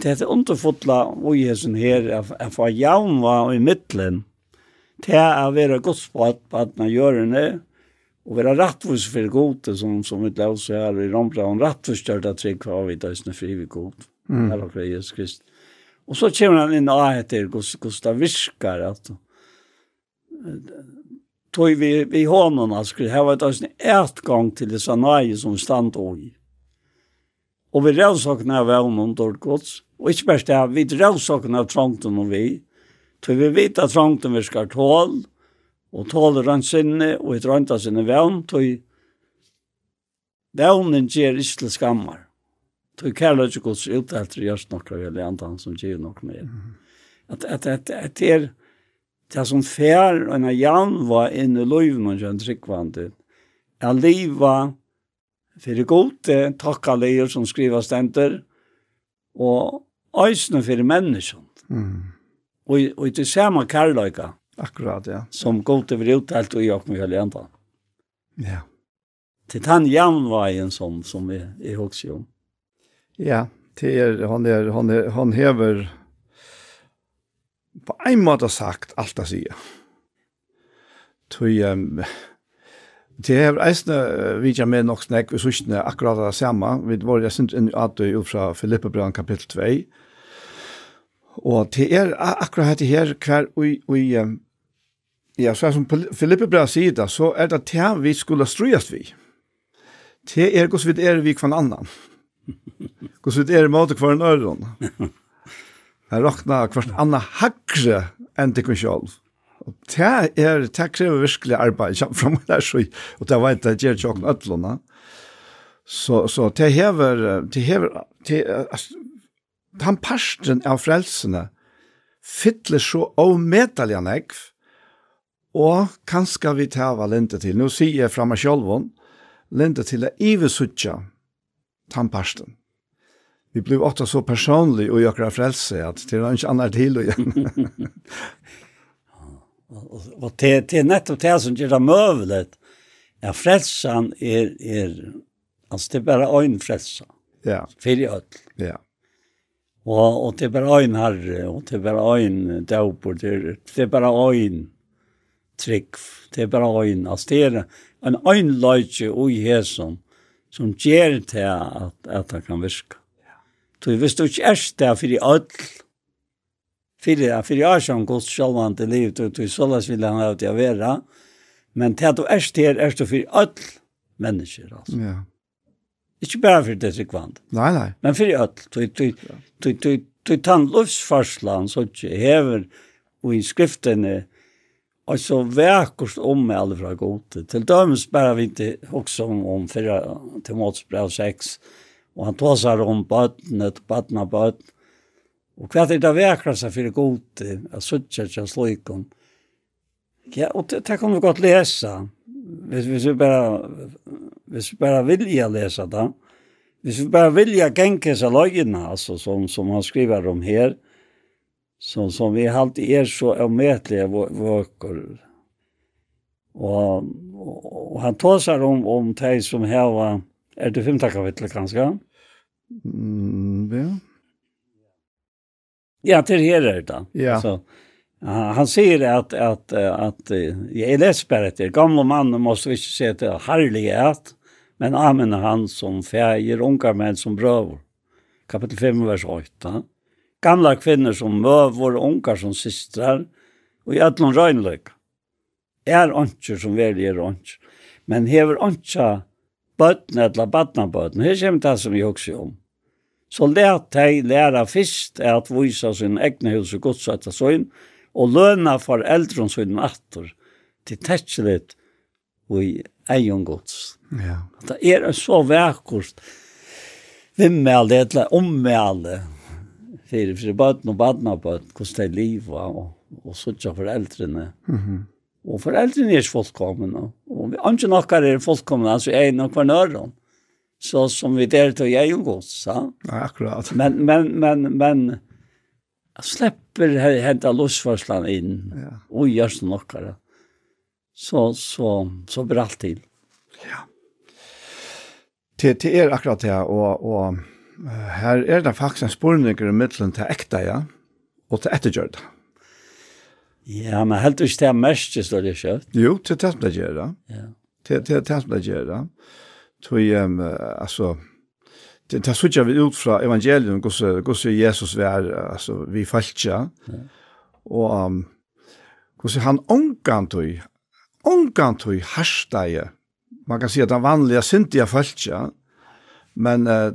Det är underfotla ui hesen her, att få jaunva i mittlen till att vara godspått på att man gör det Og vara rattvus for gott som som vi lär her i Romra om rättvis där det trygg for vid där snö fri vi god, Mm. Här har Jesus Kristus. Og så kommer han inn och etter Gustav Viskar att tog vi vi hånden, at skulle här var ett avsnitt ett gång till det sanai som stand og i. Og vi rävsakna av vevnen då gods. og ikke bare det, vi rävsakna av trångten og vi. tog vi vet at trångten vi ska tål. Mm og tåler han sinne og et rønta sinne vevn, tog vevnen gjør ikke til skammer. Tog kærløyde gods utdelter gjørs nokre vel i andre som gjør nokre mer. At, at, at, at det er det som fær og en jan var inne i løyven og kjent tryggvandet, er livet fyrir gode, takka leir som skriva stenter, og æsne fyrir menneskjon. Mm. Og, og det samme kærløyga, Akkurat, ja. Som godt over uttalt og jag med enda. Ja. Til han en som, som vi er også. Ja, til er, han, er, han, er, han hever på en måte sagt alt det sier. Tøy, um, Det er eisne, vi kjem med nok snakk, vi sørste akkurat det samme. Vi var jeg synes at du er fra Filippebrann kapittel 2. Og det er akkurat dette her, hver ui, ui, um, Ja, så som Filippe bra sier det, så er det det vi skulle strøyast vi. Det er hvordan vi er vi kvann annan. Hvordan vi er mot kvann øren. Jeg råkna kvann annan hakre enn til kvann sjolv. Og det er, det krever virkelig arbeid, kjem fram og der, så, og det vet jeg, det gjør tjokken ødlåna. Så, så det hever, det hever, det, altså, den parsten av frelsene fytler så avmetallig nekv, Og kanskje vi tar lente til, nå sier jeg fra meg selv, lente til å ivesuttje tannparsten. Vi blir ofte så personlig og gjør frelse at det er ikke annet til å gjøre. Og det er nettopp det som gjør det møvelig. Ja, frelsen er, er, altså det er bare øyn frelse. Ja. Fyrir öll. Ja. Og, og det er bare øyn herre, og det er bare øyn døper, det er, det er bare øyn trygg. Det er bare øyn. Altså, det er en øynløyke og i hesen som gjør til at, at det kan virke. Så hvis du ikke er det for i ødel, for jeg for jeg som godt sjølvan liv, du, du såles vil han ha til å være, men til at du er det er det for ødel mennesker, altså. Ja. Ikke bare for det sikvand. Nei, nei. Men for ødel. Du, du, du, du, du, du, du, du, du, du, du, du, och så verkost om med alla fra gott. Till döms bara vi inte också om, om fyra till måtsbrev 6. Och han tar sig om badnet, badna bad. Och kvart är det verkraste för gott. Jag suttar inte slå ikon. Ja, och det, det kan vi gott läsa. Hvis, hvis vi bara, hvis vi bara vilja läsa det. Hvis vi bara vilja gänka sig lögna, alltså som, som han skriver om här. Mm som, som vi alltid är så omätliga vöker. Och, och, och han tar om, om dig som här var, är det femte kapitlet kanske? Mm, ja. Ja, till här är det. Ja. Så, han säger att, att, att, jag är läsbärd till gamla mannen måste vi inte säga till härlighet, men amen han som färger, unga män som bröver. Kapitel 5, vers 8 gamla kvinnor som møvor, ungar som systrar, og i ætlun røgnløyka. Er åndsjer som veri er åndsjer. Men hever åndsja bøtten eller badnabøtten, her kommer det som vi også om. Så let deg læra fyrst er at vise sin egne hus og godsøtta søgn, og løna for eldron søgn atter, til tetsjelit og i egen gods. Ja. Det er så verkost vimmelde, eller ommelde, fyrir fyrir bøtten og badnabøtten, hvordan det er livet, og, og suttja foreldrene. Mm -hmm. Og foreldrene er fullkommen, og, og vi andre nokkar er fullkommen, altså jeg er nok var nøren, så som vi der til jeg og gods, ja. Ja, akkurat. Men, men, men, men, jeg slipper henta lustforslan inn, ja. og gjør sånn nokkar, så, så, så blir alt til. Ja. Til, til er akkurat det, og, og her er det faktisk en spurninger i middelen til ekta, ja, og til ettergjørda. Ja, men helt ikke det er mest, det står det kjøpt. Jo, til det som det gjør, ja. Til til det som det gjør, ja. Tog, um, altså, det det sånn vi ut fra evangelium, hvordan Jesus var, altså, vi falskja, og um, hvordan han omgant tog, omgant tog harsdeie, man kan si at han vanlige syndige falskja, men uh,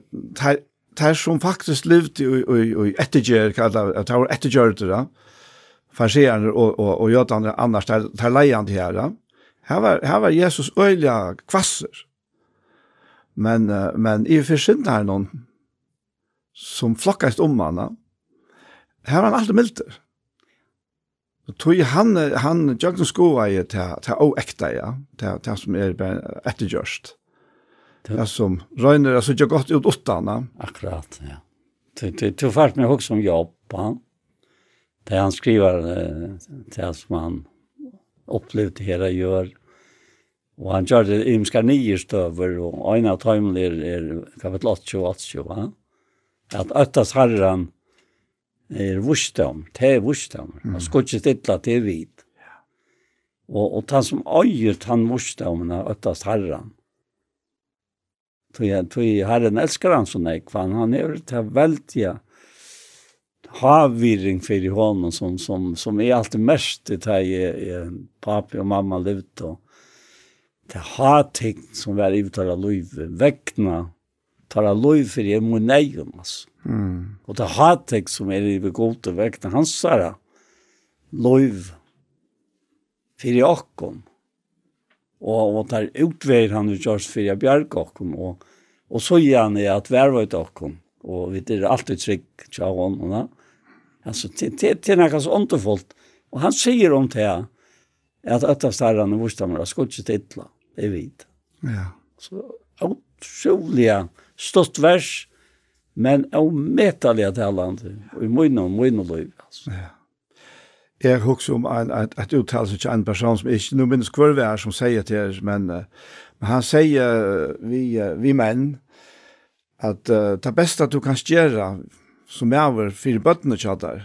det som faktisk levde i, i, i ettergjør, det var ettergjør det da, farsierne og, og, og jødene annars, det er leiande her da. Her var, her var Jesus øyla kvasser. Men, men i for her noen som flokkast om han, her var han alltid milder. Og tog han, han, han, skoa i han, han, han, ekta ja, han, han, som er han, han, Det som röjner så jag gott ut åtta. Akkurat, ja. Du du du fart med hooks om jobb. Det han skriver eh, det som han upplevde hela gör. Och han gör det ymska nio stöver och en av timlar är kapitel 8 och 8, va? Att öttas herran er vursdom, te vursdom. Mm. Han skutsi stilla til vit. Og, og han som eier han vursdomen av öttast herran, Tog jag tog Herren älskar han så nej kvann han är det här väldiga havviring för honom som som som är alltid mest det här är pappa och mamma levt och det har ting som var uttala liv väckna tar liv för det må nej om oss. Mm. Och det har som är i gott väckna hans såra liv för i okkom og, og tar utveir han i George Fyria Bjark okkom, og, og så gir han i at vervet okkom, og vi er alltid trygg tja hon, og da. Altså, til til nekka så underfullt, og han sier om det at ötta starran i Vorstammer har skutsit illa, det er. Ja. Så otroliga stått vers, men ometalig talande, og i munn og munn og liv, altså. Ja. Jeg husker om en, et, et uttalelse til en person som ikke, nå minnes hver vi er som sier til oss, men, men han sier, vi, vi menn, at uh, det beste du kan gjøre som er over fire bøttene til deg,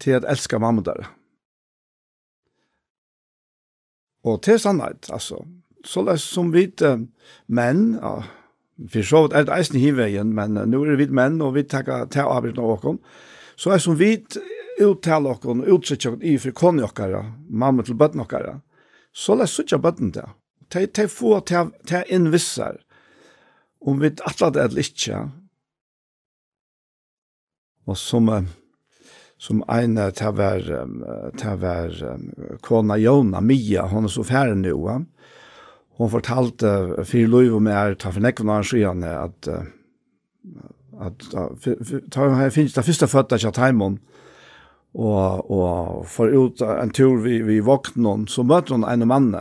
til at elske mamma der. Og til sannhet, altså. Så det som vi uh, menn, ja, for så vidt er det eisen i veien, men uh, nå er det vi menn, og vi tar til avgjørende av åkken, så er det som vi uttale okkon, utsitja okkon i for kone okkara, mamma til bøtten okkara, så la sutja bøtten til. De, de får til å innvissar om vi atla det eller ikke. Og som, som en til var, til var kona Jona, Mia, hon er så færre nu, hon fortalte fyrir loiv og mer, ta for nekvna hans skjane, at at ta har finnst ta fyrsta føtta kja taimon og, og for ut en tur vi, vi våkner noen, så møter hun en mann,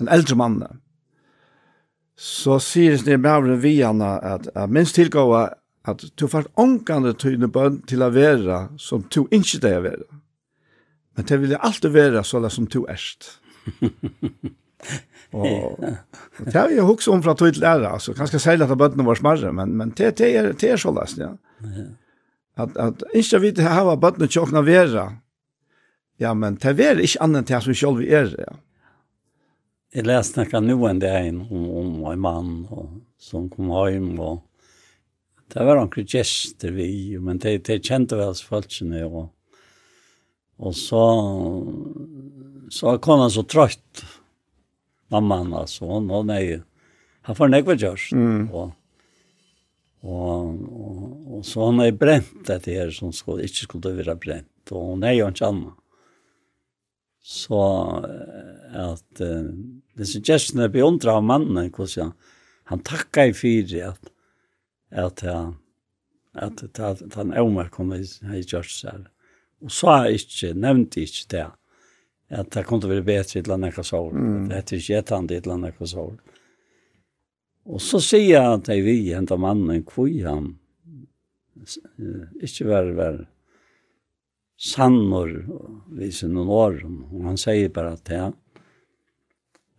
en eldre mann. Så sier det med vi henne at at minst tilgående at du får ångande tøyne bønn til å være som du ikke det er være. Men det vil jeg alltid være sånn som du erst. og, og det har jeg hukst om fra tøyt lærer, altså Kanskje særlig at bønnene var smarre, men, men det, det, er, det er sånn, ja. Ja. At, at ikke vi til hava bøttene tjåkna vera. Ja, men det vera ikke annet til som vi selv er. Ja. Jeg leste nekka nu en dag om, om en mann og, som kom hjem og det var noen gjester vi, men det, det kjente vel følelsene og Og så, så kom han så trøtt, mamman altså, hun, nå nei han får nekva kjørst. Mm. Og, og, og Og så han har brent dette her som skulle, ikke skulle være brent, og hun er jo ikke annet. Så at uh, det disse gestene beundra av mannen, hvordan han han takka i fyri at at han at, at, at, han han åmer kom i, i kjørsel. Og sa ikke, nevnte ikke det, at det kunne være bedre til et eller annet. Mm. Det er ikke et annet til et eller annet. Og så sier han til vi, hentet mannen, hvor han ikke var, var sannor vise noen år. Og han sier bare at det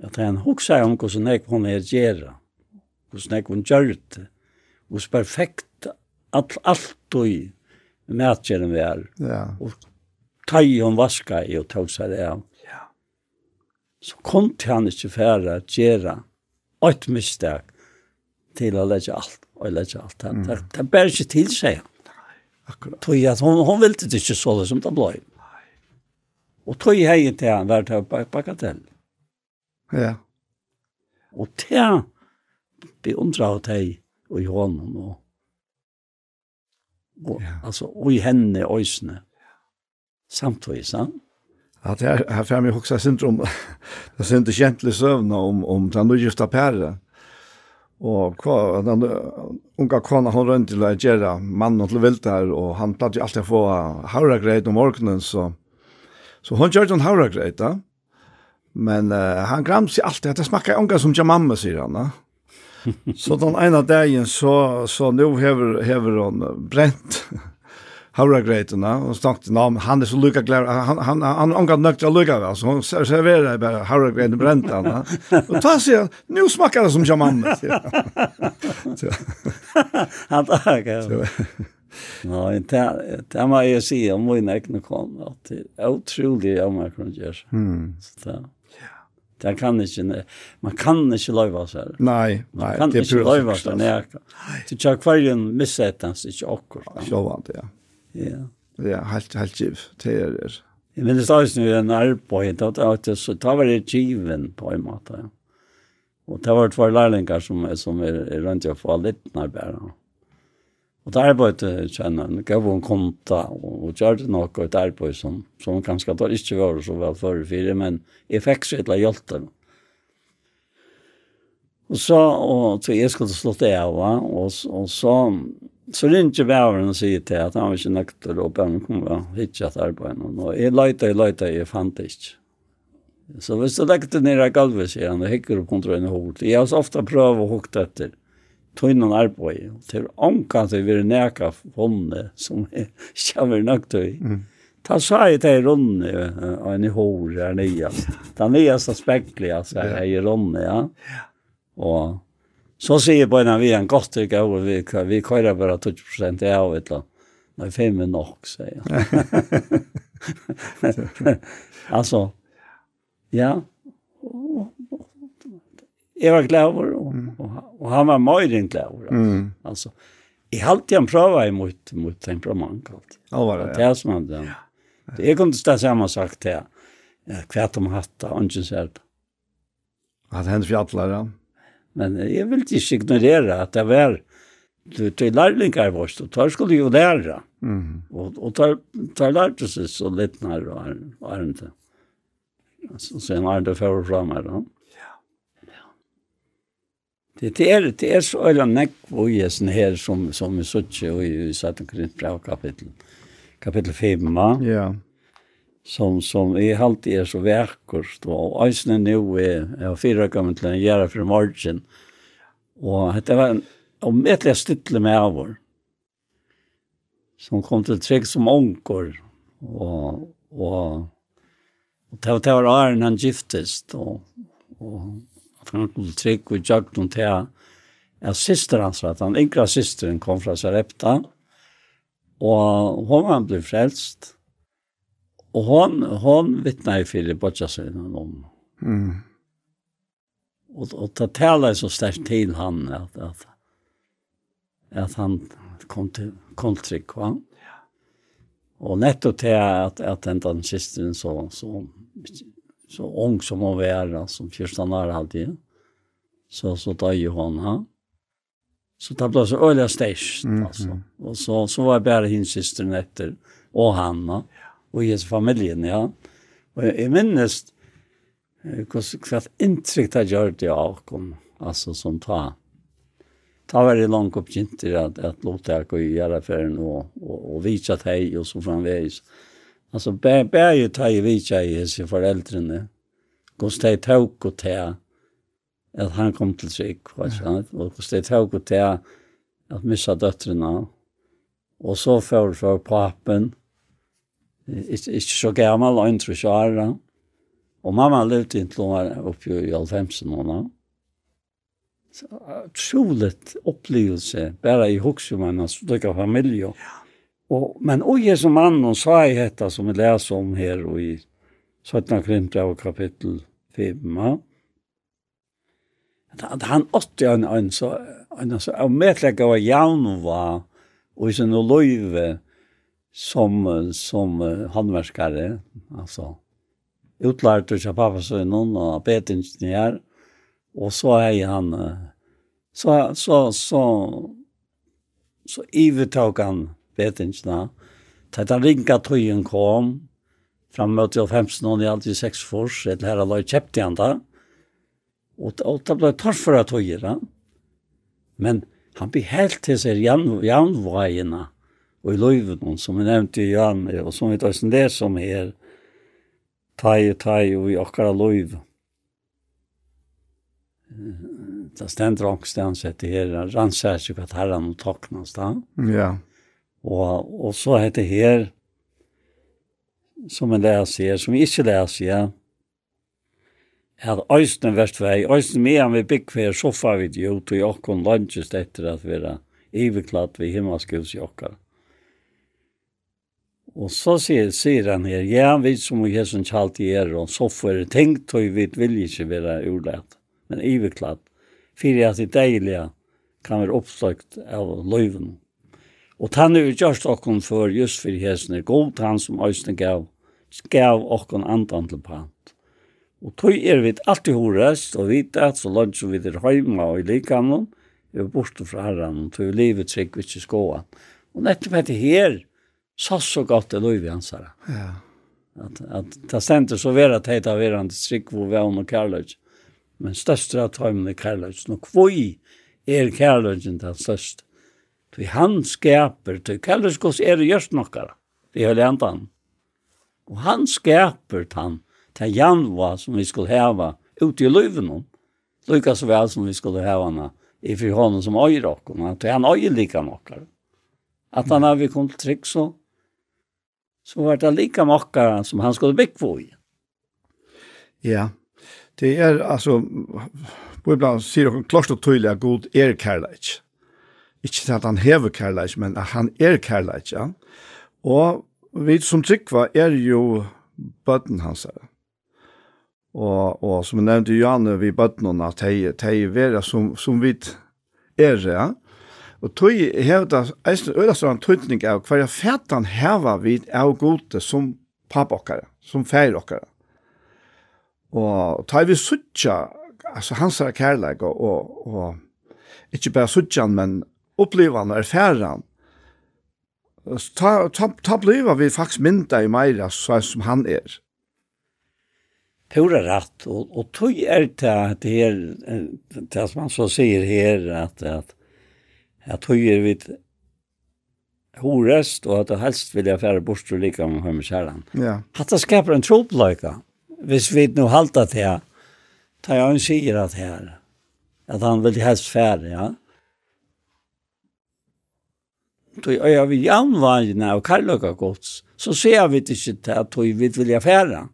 at han husker om hvordan jeg kunne gjøre, hvordan jeg kunne gjøre det, hvordan perfekt alt, alt og matgjøren vi er. Ja. Og tøy om vaska i og tog seg det av. Ja. Så kom til han ikke færre å gjøre et mistak til å legge alt og lese alt. Det, mm. det, det bærer ikke til seg. Akkurat. Tog at hon, hon ville det ikke så det som det ble. Og tog hei til han var til bagatell. Ja. Og til han beundra av deg og i hånden og, og, ja. altså, og i henne og øsene. Samtidig, sant? Ja, det er, her fremme jeg også syndrom, det er synd kjentlig søvn om, om den nygifta pære Og hva, den unga kona hon rønte til å gjøre mannen til vilt her, og han platt jo alltid å få havregreit om morgenen, så, så hon gjør den havregreit da. Men uh, han grams seg alltid at det smakker unga som ikke mamma, sier han da. Så den ene dagen så, så nå hever, hever hon brent havra og och snakte namn han er så lukka glad han han han angår nöktra lukka va så hon serverar bara havra brent han. Og ta sig nu smakar det som jamam han tackar Nej, det det må jag si om min egne kom att det er utrolig om jeg kan gjøre Mm. Så där. Det kan ikke, man kan ikke løyva seg. Nei, nei. Man kan ikke løyva seg nærke. Det er ikke hver en missetans ikke akkurat. Sjåvand, ja. Ja. Ja, helt, helt giv. Det er det. Jeg minnes da også en arbeid, at det var det given på en måte, ja. Og det var två lärlingar som, är, som er, er rundt i å få litt nærmere. Og det arbeidet kjenner han, gav hun konta, og, og gjør det noe et arbeid som, som kanskje da ikke var så vel før fire, men jeg fikk så et eller hjelp Og så, og så jeg skulle slå det av, og, og så, Så ringte bæveren og sier til at han var ikke nøkter og bæveren kom og hit at arbeidet. Og jeg løyte, jeg løyte, jeg fant det ikke. Så hvis du lekte ned i gulvet, sier han, og hikker opp kontra henne hovedet. Jeg har så ofte prøvd å hukte etter. Tøynen arbeid. Til omkant jeg vil neka håndet som jeg kommer nok til. Mm. Ta sa jeg til Ronny og en i hår her nye. Den nyeste spekler jeg er Ronny, ja. Og Så sier på en av vi en godt ikke over vi, vi kører bare 20 prosent av et eller annet. Nei, fem er nok, sier jeg. altså, ja. Jeg var glad over, og, og, og han var møyren glæver. Mm. Altså, jeg halte han prøver imot mot temperament. Alt. Ja, var det, ja. Det er som han, ja. Det er kunne det samme sagt til hva de hatt, og ikke sier det. At hennes fjallar, ja. Men jeg vil ikke ignorere at det var til lærlingar vårt, og tar skulle jo lære. Mm. Og, og tar, tar lærte seg så litt nær og Arne. Så sen Arne fører fram her. Ja. ja. Det, det, er, det er så øyla nekk og gjesen her som, som vi sitter og i satt omkring fra kapittel, kapittel 5. Ja. Yeah som som är halt är så verkligt och isen nu är jag fyra kommer till en göra för margin. Och det var en om ett lästittle med avor som kom till träck som onkor och och och det var Arn han giftest och och att han kom till träck och jag kom till att syster hans att han yngre systern kom från Sarepta. Och hon var blev frälst Og hon hon vittnar i för Bodjasönen om. Mm. Og, og det talar så sterkt til han at, at, at han kom til kontrick va. Ja. Och netto till at, at den där systern så så så ung som hon var som första har alltid. Så så da ju hon ha. Så det ble så øyelig stage mm, alltså. Mm. Og så så var bara hin systern efter och Hanna. Ja og i familien, ja. Og jeg minnes hva inntrykk det gjør det av kom, altså som ta. Ta var det langt oppkjent til at, at låte jeg gå i gjeraffæren og, og, og vitsa teg og så framveis. Altså, bæ jo teg vitsa i hese foreldrene. Gås teg tåk og ta at han kom til trygg, og gås teg tåk og ta at missa døtrene. Og så får for papen, ikke, ikke så gammel, og ikke så ære. Og mamma levde inte hun var oppe i 90-en nå. Troligt opplevelse, bare i hokse om henne, så familie. Ja. Og, men og jeg som mann, og sa jeg dette som vi leser om her, og i 17. Krimbrev kapittel 5, ja at han åtte en en så en så av medlegg av jaunova og i sin løyve som, som handverskare, altså utlært av pappasønnen og betingenier, og så er han, så, så, så, så ivetog han betingene. Da den ringa tøyen kom, fram mot til 15 år, i alltid seks fors, et her løy kjøpte han da, og, og det ble torfra tøyer. Men han ble helt til seg jan jan og i løyven, som vi nevnte i Jan, og som vi tar som det som er tai og tai og i akkara løyv. Det stender angstens setter her, rannsær seg at herren og taknas da. Ja. Og, og så heter her, som en leser, som ikke leser, at øysten vestvei, øysten medan vi bygg for vi vid jo, til i okkon lunches etter at vi er iverklatt ved himmelskjøs i. Og så sier, sier han her, ja, vi som og Jesus kjalt i er, og så får det tenkt, og vi vil ikke være urlett, men iverklatt, fyrir at det deilige kan være oppstøkt av løyven. Og tann er gjørst okkon for just for hesene, god han som øyne gav, gav okkon andan til pant. Og tog er vi alltid horest, og vite at så langt som vi er heima og i likanen, er borte fra herren, og tog livet trygg vi ikke skåa. Og nettopp etter her, så så gott det lov i ansara. Ja. Att att ta center så vera att heta verande strick hvor vi och Karlovic. Men störst att ta med Karlovic nog kvoi är Karlovic den störst. Vi han skaper, till Karlovic kos är det just några. Det är läntan. Och han skaper han till Janva som vi skulle hava ut i løven om. Lykka så vel som vi skulle hava när i fri honom som öjer och han öjer lika några. Att han har vi kom så så var det lika mockaren som han skulle bygga på i. Ja, det är alltså, på ibland säger de klart och tydligt att god är kärlek. Inte att han hever kärlek, men att han är kärlek, ja. Og vi som tryggva er jo bøtten hans her. Og, og som jeg nevnte Janne, vi bøtten hans, at de, de som, som vi er, ja. Og tøy hevda eisen øylastan tøytning av hver fætan heva vid av gode som papokkare, som færokkare. Og tar vi suttja, altså hans er kærleik og, og, og ikke bare suttjan, men opplevan og erfæran, ta, ta, ta bliva vi faktisk mynda i meira så som han er. Pura rätt och och tog är det här det som man så säger här att att Jeg tog er vidt horest, og at det helst vil jeg fære bort og like med høyme kjæren. Ja. At det skaper en tropløyka, hvis vi nå halter til jeg, tar jeg en sier at her, at han vil helst fære, ja. Tog jeg vil anvandene og karløyka gods, så ser vi ikke til at tog vi vil jeg fære.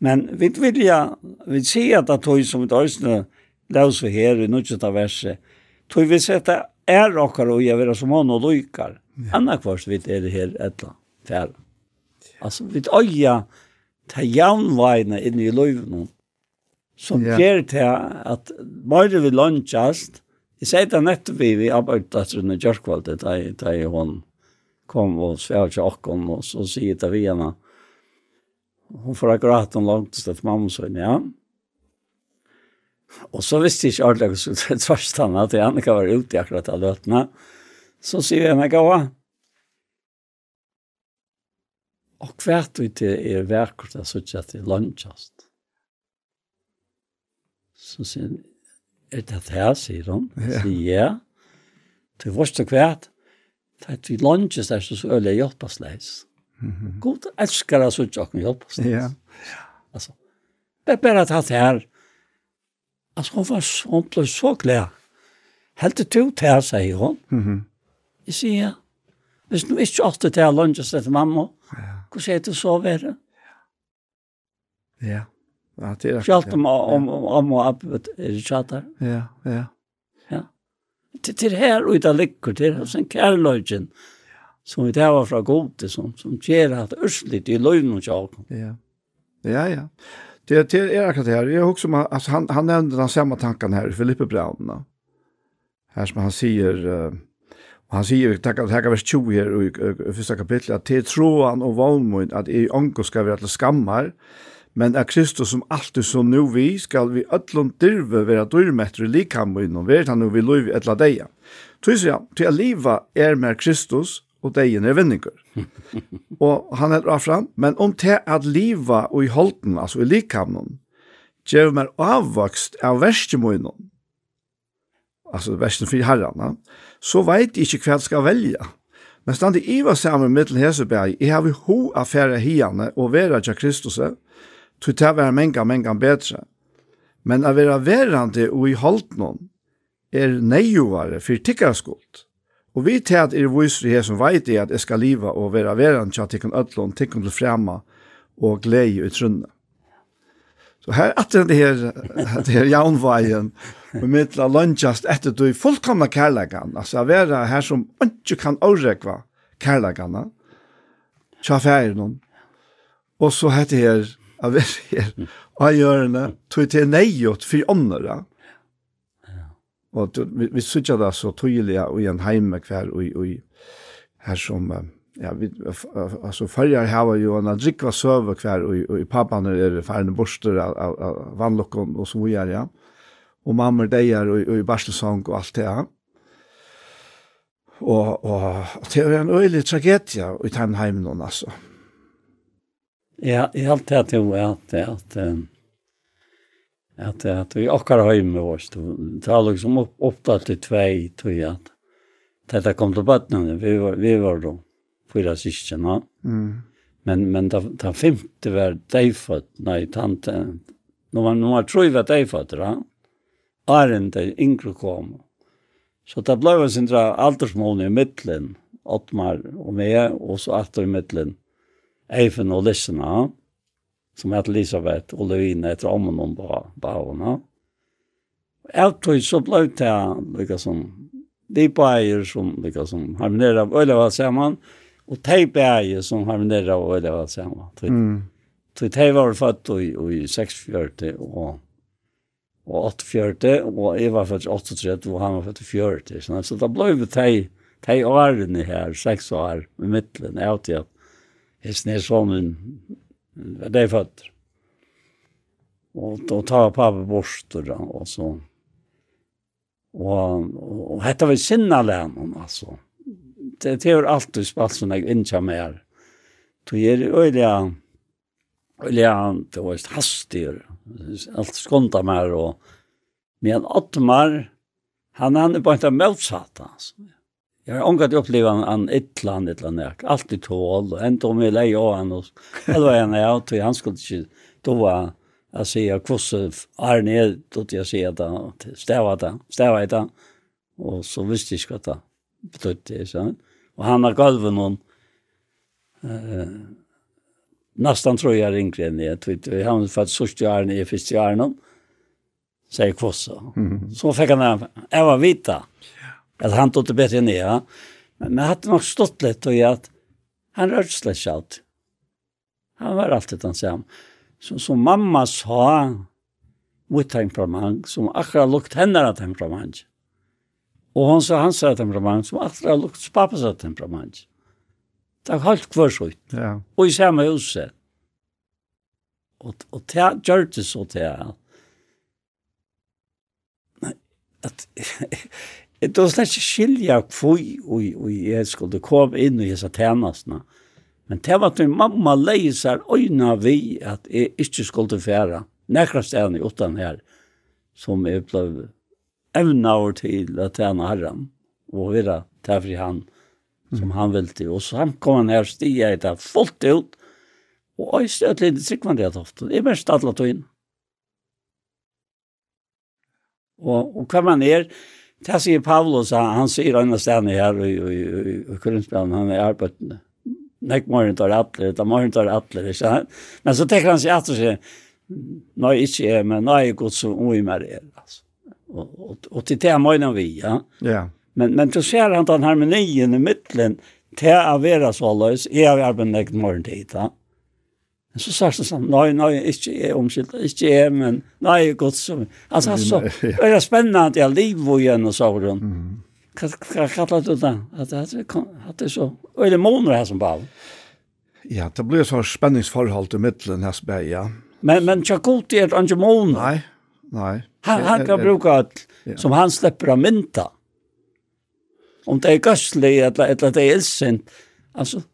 Men vi vil jeg, vi ser at tog som et øyne, det er også her i nødvendig verset, tog vi sette er okkar og jeg vera som han og lykar. Ja. Anna kvart vi er det her etla færa. Altså, vi øya ta jaunvajna inn i løyvnum som ja. ger til at bare vi lunchast, jeg sier det nettopp vi, vi arbeidet under kjørkvalget, da hun kom og svev til åkken, og så sier det vi henne, hun får akkurat hun langt til mamma, så ja, Og så visste jeg ikke ordentlig hvordan jeg skulle tørste han at jeg ikke var ute akkurat av løtene. Så sier jeg meg gava. Og hvert ut til er verkert jeg sier ikke at det er lønnsast. Så sier han, er det det her, sier han. Ja. Sier ja. Til vårt og hvert. Det er til lønnsast er så øyelig hjelpesleis. Mm -hmm. God elsker jeg sier ikke at hjelpesleis. Ja. Altså, det er bare at det her Alltså hon var hon blev så glad. Helt till här säger hon. Mhm. Mm jag säger, hvis du ikke åtte til lunches til mamma, hva sier du så være? Ja. Ja, det er Kjalt om om om og opp i chatter. Ja, ja. Ja. Til til her og det ligger til sen kærløgjen, Som vi tar fra Gode som som gjør at ørsligt i løgn og sjåk. Ja. Ja, ja. Det det är akkurat det här. Jag också man alltså han han nämnde den samma tanken här Filippe Brown. Här som han säger uh, han säger tack att här kan vers 20 här i första kapitlet att det tror han och vanmod att i anko ska vi att skammar men att Kristus som alltid så nu vi skall vi öllon dyrve vara dyrmättre likam och inom han nu vi lov ett la deja. Tror jag till att leva är med Kristus og deien er vinninger. og han er fram, men om til at liva og i holden, altså i likhavnen, gjør mer avvokst av verstemunnen, altså versten for herrene, så vet jeg ikke hva jeg skal velge. Men stand i iva sammen med til Heseberg, jeg har vi ho affære hiene og vera til Kristus, til å være menga, menga bedre. Men å være verande og i holden er neivare for tikkerskuld. Og vi til at er viser her som veit er at jeg skal liva og være veran til at jeg kan ødlån, tikkum til frema og glede i trunne. Så her er det her, det her jaunveien, med mittla lønnsjast etter du fullkomna kærlegan, altså å være her som ikke kan årekva kærlegana, tja færen og så heter det her, å være her, av det, tog til neiot for åndere, ja Og vi, vi sykja det så tydelig og i en heime hver, og, og her som, ja, vi, altså farger hava jo en drikva søve hver, og, og pappan er færende borster av, av, av vannlokken og så videre, ja. Og mamma er deier, og, og i barslesong og alt det, ja. Og, og og det er en øyelig tragedie i den heimen, altså. Ja, i alt det at jo er at, at, at, at at vi åker har med oss to ta liksom opp opp til tvei tror jag att det kom til botten vi var vi var då fyra syskon. Mm. Men men ta ta femte var dig för nej tant nu var nu var tror jag att dig för då. Arent inkro kom. Så det blev en sån aldersmål i mitten Ottmar och mig och så åter i mitten Eifen och Lissena. Mm som heter Elisabeth og Levine etter ommen om bavene. Jeg tror så ble det liksom, de bæger som liksom, harmonerer av øyne var sammen, og de bæger som harmonerer av øyne var sammen. Mm. Så de var født i, i 46 og og 48, og jeg var født i 38, og han var født i 40. Sånn. Så da ble det de, de årene her, seks år, i midtelen, jeg vet at jeg snes sånn Det är født. Och då tar pappa bort då och så. Och och hette vi sinna lärn alltså. Det det är alltid spalt som jag inte mer. Då är det öliga öliga det var hastig, Allt skonda mer och men Ottmar han han er bara inte motsatt altså. Jeg har ångat han, en an ettland ett land närt. Allt i tål og enda om jeg lei av han og det var en är att han skulle ikke då var jag säger kvosse är ner då jag säger det, stäva det, stäva det, och så visste jag vad det betydde så. Och han har galven någon eh nästan tror jag ringde än jag tror han har fått sista åren i första åren. Säger kvosse. Så fick han jag var vita att han tog det bättre än ja. Men, men jag hade nog stått lite och jag att han rörde sig inte allt. Han var alltid ensam. Så, så mamma sa mitt temperament som akkurat lukt henne temperament. Og hon sa hans temperament som akkurat lukt pappas temperament. Det er helt kvørsut. Ja. Og i samme huset. Og, og det gjør det så til at at Det var slett ikke skilja hvor jeg skulle komme inn i disse tjenestene. Men det var at min mamma leie seg øyne vi at jeg ikke skulle færa nekra stedene utan her som jeg ble evna over til å tjene herren og vera tæfri han som han ville og så han kom han her stia i det fullt ut og jeg støt litt sikkvann det ofte jeg bare stadla tog inn og, og hva man er? Det sier Paulus, han han sier andre stedene her i, i, i, i Korinthbjørn, han er arbeidende. Nek morgen tar atler, da morgen tar atler, ikke sant? Men så tenker han seg at og sier, nå er ikke jeg, men nå er jeg godt som ui med det, altså. Og, og, og til det er morgen vi, ja. Ja. Men, men du ser han den harmonien i midtelen, til å være så løs, jeg har arbeidet nek morgen tid, ja. Men så sier han sånn, nei, nei, ikke jeg omskilt, ikke jeg, men nei, godt som. Altså, altså, det er spennende at jeg lever igjen, og sa hun. Hva kallet du det? At det er så, og er det måneder her som bare? Ja, det blir så spenningsforhold til midtelen her som ja. Men, men tja god er det ikke måneder? Nei, nei. Han, han kan bruke alt som han slipper av mynta. Om det er gøstlig, eller, eller det er ilsint, altså,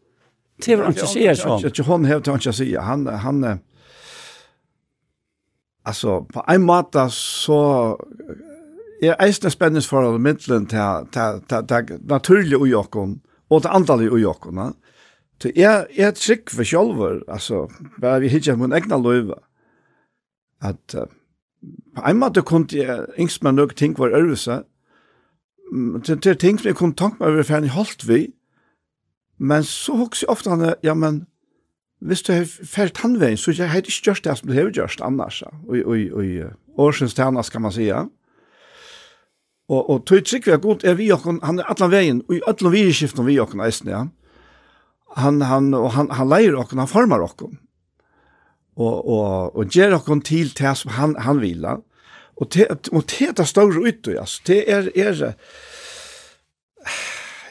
Det var inte så så. Jag hon har inte att säga han han alltså på en måte så är eisne spännande för Midland ta ta ta naturligt och Jakob och det andra i Jakob, va? Så är är trick för själva alltså bara vi hittar mun egna löva. Att på en måte kunde jag ängst man nog tänka var örvsa. Det det tänkt mig kunde tanka mig över fan i halt vi. Men så hugser jeg ofte han, ja, men hvis du har fært tannveien, så har jeg ikke gjort det som du har gjort annars. Og, og, og årsens tannast, kan man si. Ja. Og, og tog trygg vi godt, er vi okken, han er allan veien, og i allan vi skiften vi okken eisen, ja. Han, han, og han, han leier okken, han formar okken. Og, og, og gjør okken til det som han, han vil. Og det, og det er det større ut, ja. Det er, er,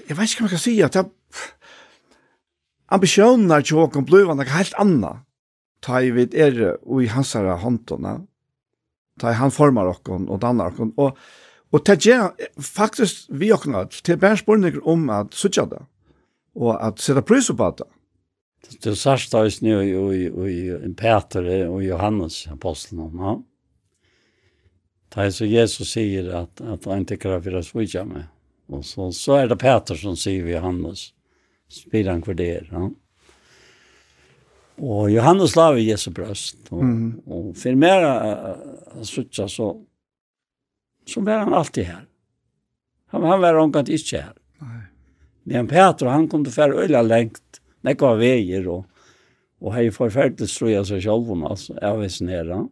jeg vet ikke hva man kan si, at det er ambisjonerna till Håkon blir något helt annat. Ta i vid er och i hans här håndtorna. Ta i han formar och och dannar och och och ta ge faktiskt vi och något till bärspårningar om att sutja det och att sätta pris på det. Det särskilt just nu i i i Peter och Johannes apostlen. ja. Ta så Jesus säger att att han inte kan vara svika med. Och så så är det Peter som säger vi Johannes spyr han hver det er. Ja. Og Johannes la vi Jesu brøst. Og, mm. og for mer så, så var han alltid her. Han, han var omkant ikke her. Nei. Men Peter, han kom til færre øyla lengt, nekva veier og, og hei forferdelig strøy av seg selv om oss, jeg var snere.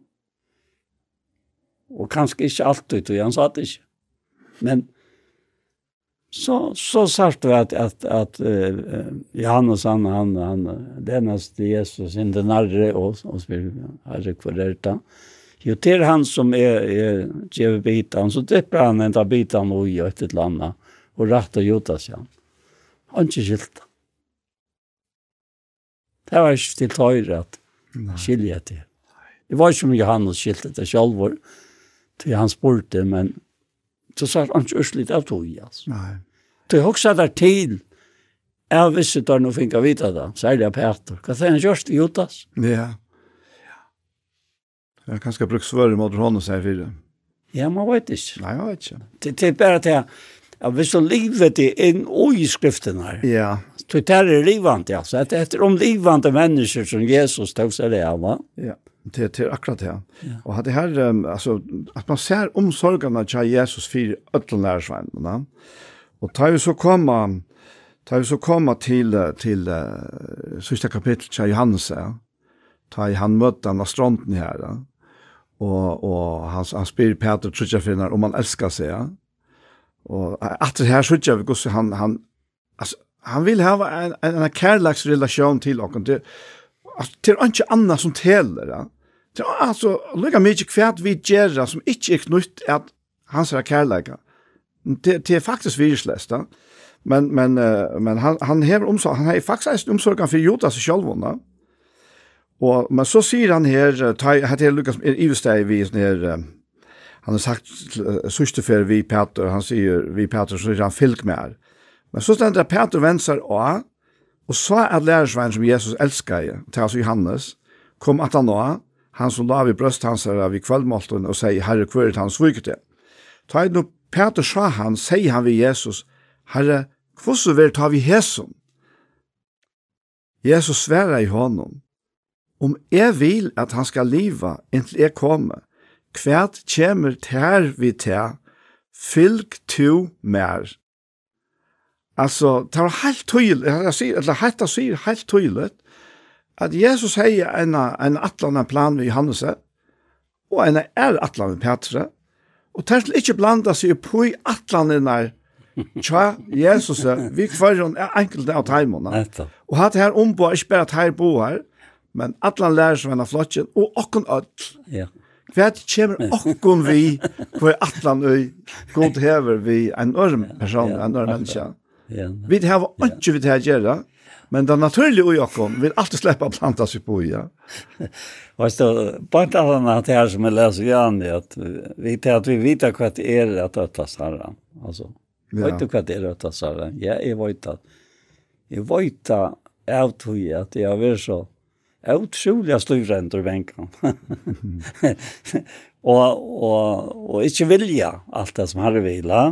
Og kanskje ikke alltid, og han det ikke. Men så så sagt vi att att att uh, Johannes han han han denast Jesus in den närre och och vi har kvadrata. Jo till han som är er Jeve bitan så det han en där bitan och i ett landa och rätt och jota seg. Han inte skilt. Det var ikke til tøyre att skilje til. Det var som Johannes skilt det själv. Till han spurte men så sa han ikke østelig av tog, altså. Nei. Det er også der til, jeg visste da nå fikk jeg vite det, særlig av Peter. Hva er han gjørst i Jotas? Ja. Jeg kan skal bruke svøret mot hånden, sier fire. Ja, man vet ikke. Nei, jeg vet ikke. Det, det er bare til at hvis du livet er inn og i skriften her, ja. så det er livant, ja. Så det er om livante mennesker som Jesus tog seg det av, va? Ja till till akkurat det. Ja. Och hade här um, alltså att man ser omsorgen til Jesus för alla lärsvännerna. Och tar vi så komma tar vi så komma till till uh, sista kapittel til Johannes. Ja. Tar han møtte han stranden här. Ja. Och och han han spyr Peter tror om man älskar seg, Ja. Och att det här så jag vill så han han alltså han vill ha en en, en kärleksrelation till och det altså, det er ikke annet som teler. Ja. Det er altså, lykka mykje kvært vi gjerra som inte er knutt at hans er kærleika. Det, det er faktisk virslest, da. Men, men, uh, men han, han hever omsorg, han har faktisk omsorgen for Jodas sjølvånda. Og, men så sier han her, ta, her til Lukas, er ivesteg vi sånn her, uh, han har sagt uh, sørste for vi Peter, han sier vi Peter, så sier han fylk med her. Men så stender Peter vensar og Og så er lærersveien som Jesus elskar, til altså Johannes, kom at han nå, han som la vi brøst hans her av i kvöldmålten og sier, Herre, hver er han sviket det? Ta i og Peter sa han, sier han ved Jesus, Herre, hvordan vil ta vi hæsum? Jesus sverar i honom, om jeg vil at han skal liva inntil jeg kommer, hvert kjemur tær vi til, fylg to mer. Altså, det var helt tydelig, jeg sier, eller helt jag säger, helt tydelig, at Jesus sier en, en atlande plan ved Johannes, og en er atlande Petre, og det er ikke blanda seg på i atlande der, tja, Jesus, vi kvarjon er enkelte av teimene. Og hatt her ombå, ikke bare at her boer, men atlan lærer som en av flotjen, og okken ødl. Ja. Hva kommer okken vi, hvor atlan øy, god hever vi en ørm person, en ørm menneske. Ja. Vi har ikke vi til å gjøre, men det naturlige og Jakob vil alltid slippe å planta seg på, ja. Og så, på et annet her som jeg leser igjen, at vi, til at vi vet hva det er at øtta Sara. Altså, ja. vet du hva det er at øtta Sara? Ja, jeg vet at, jeg vet at jeg tror at jeg har vært så utrolig styvrent ur benken. og, og, og ikke vilja alt det som har vilja.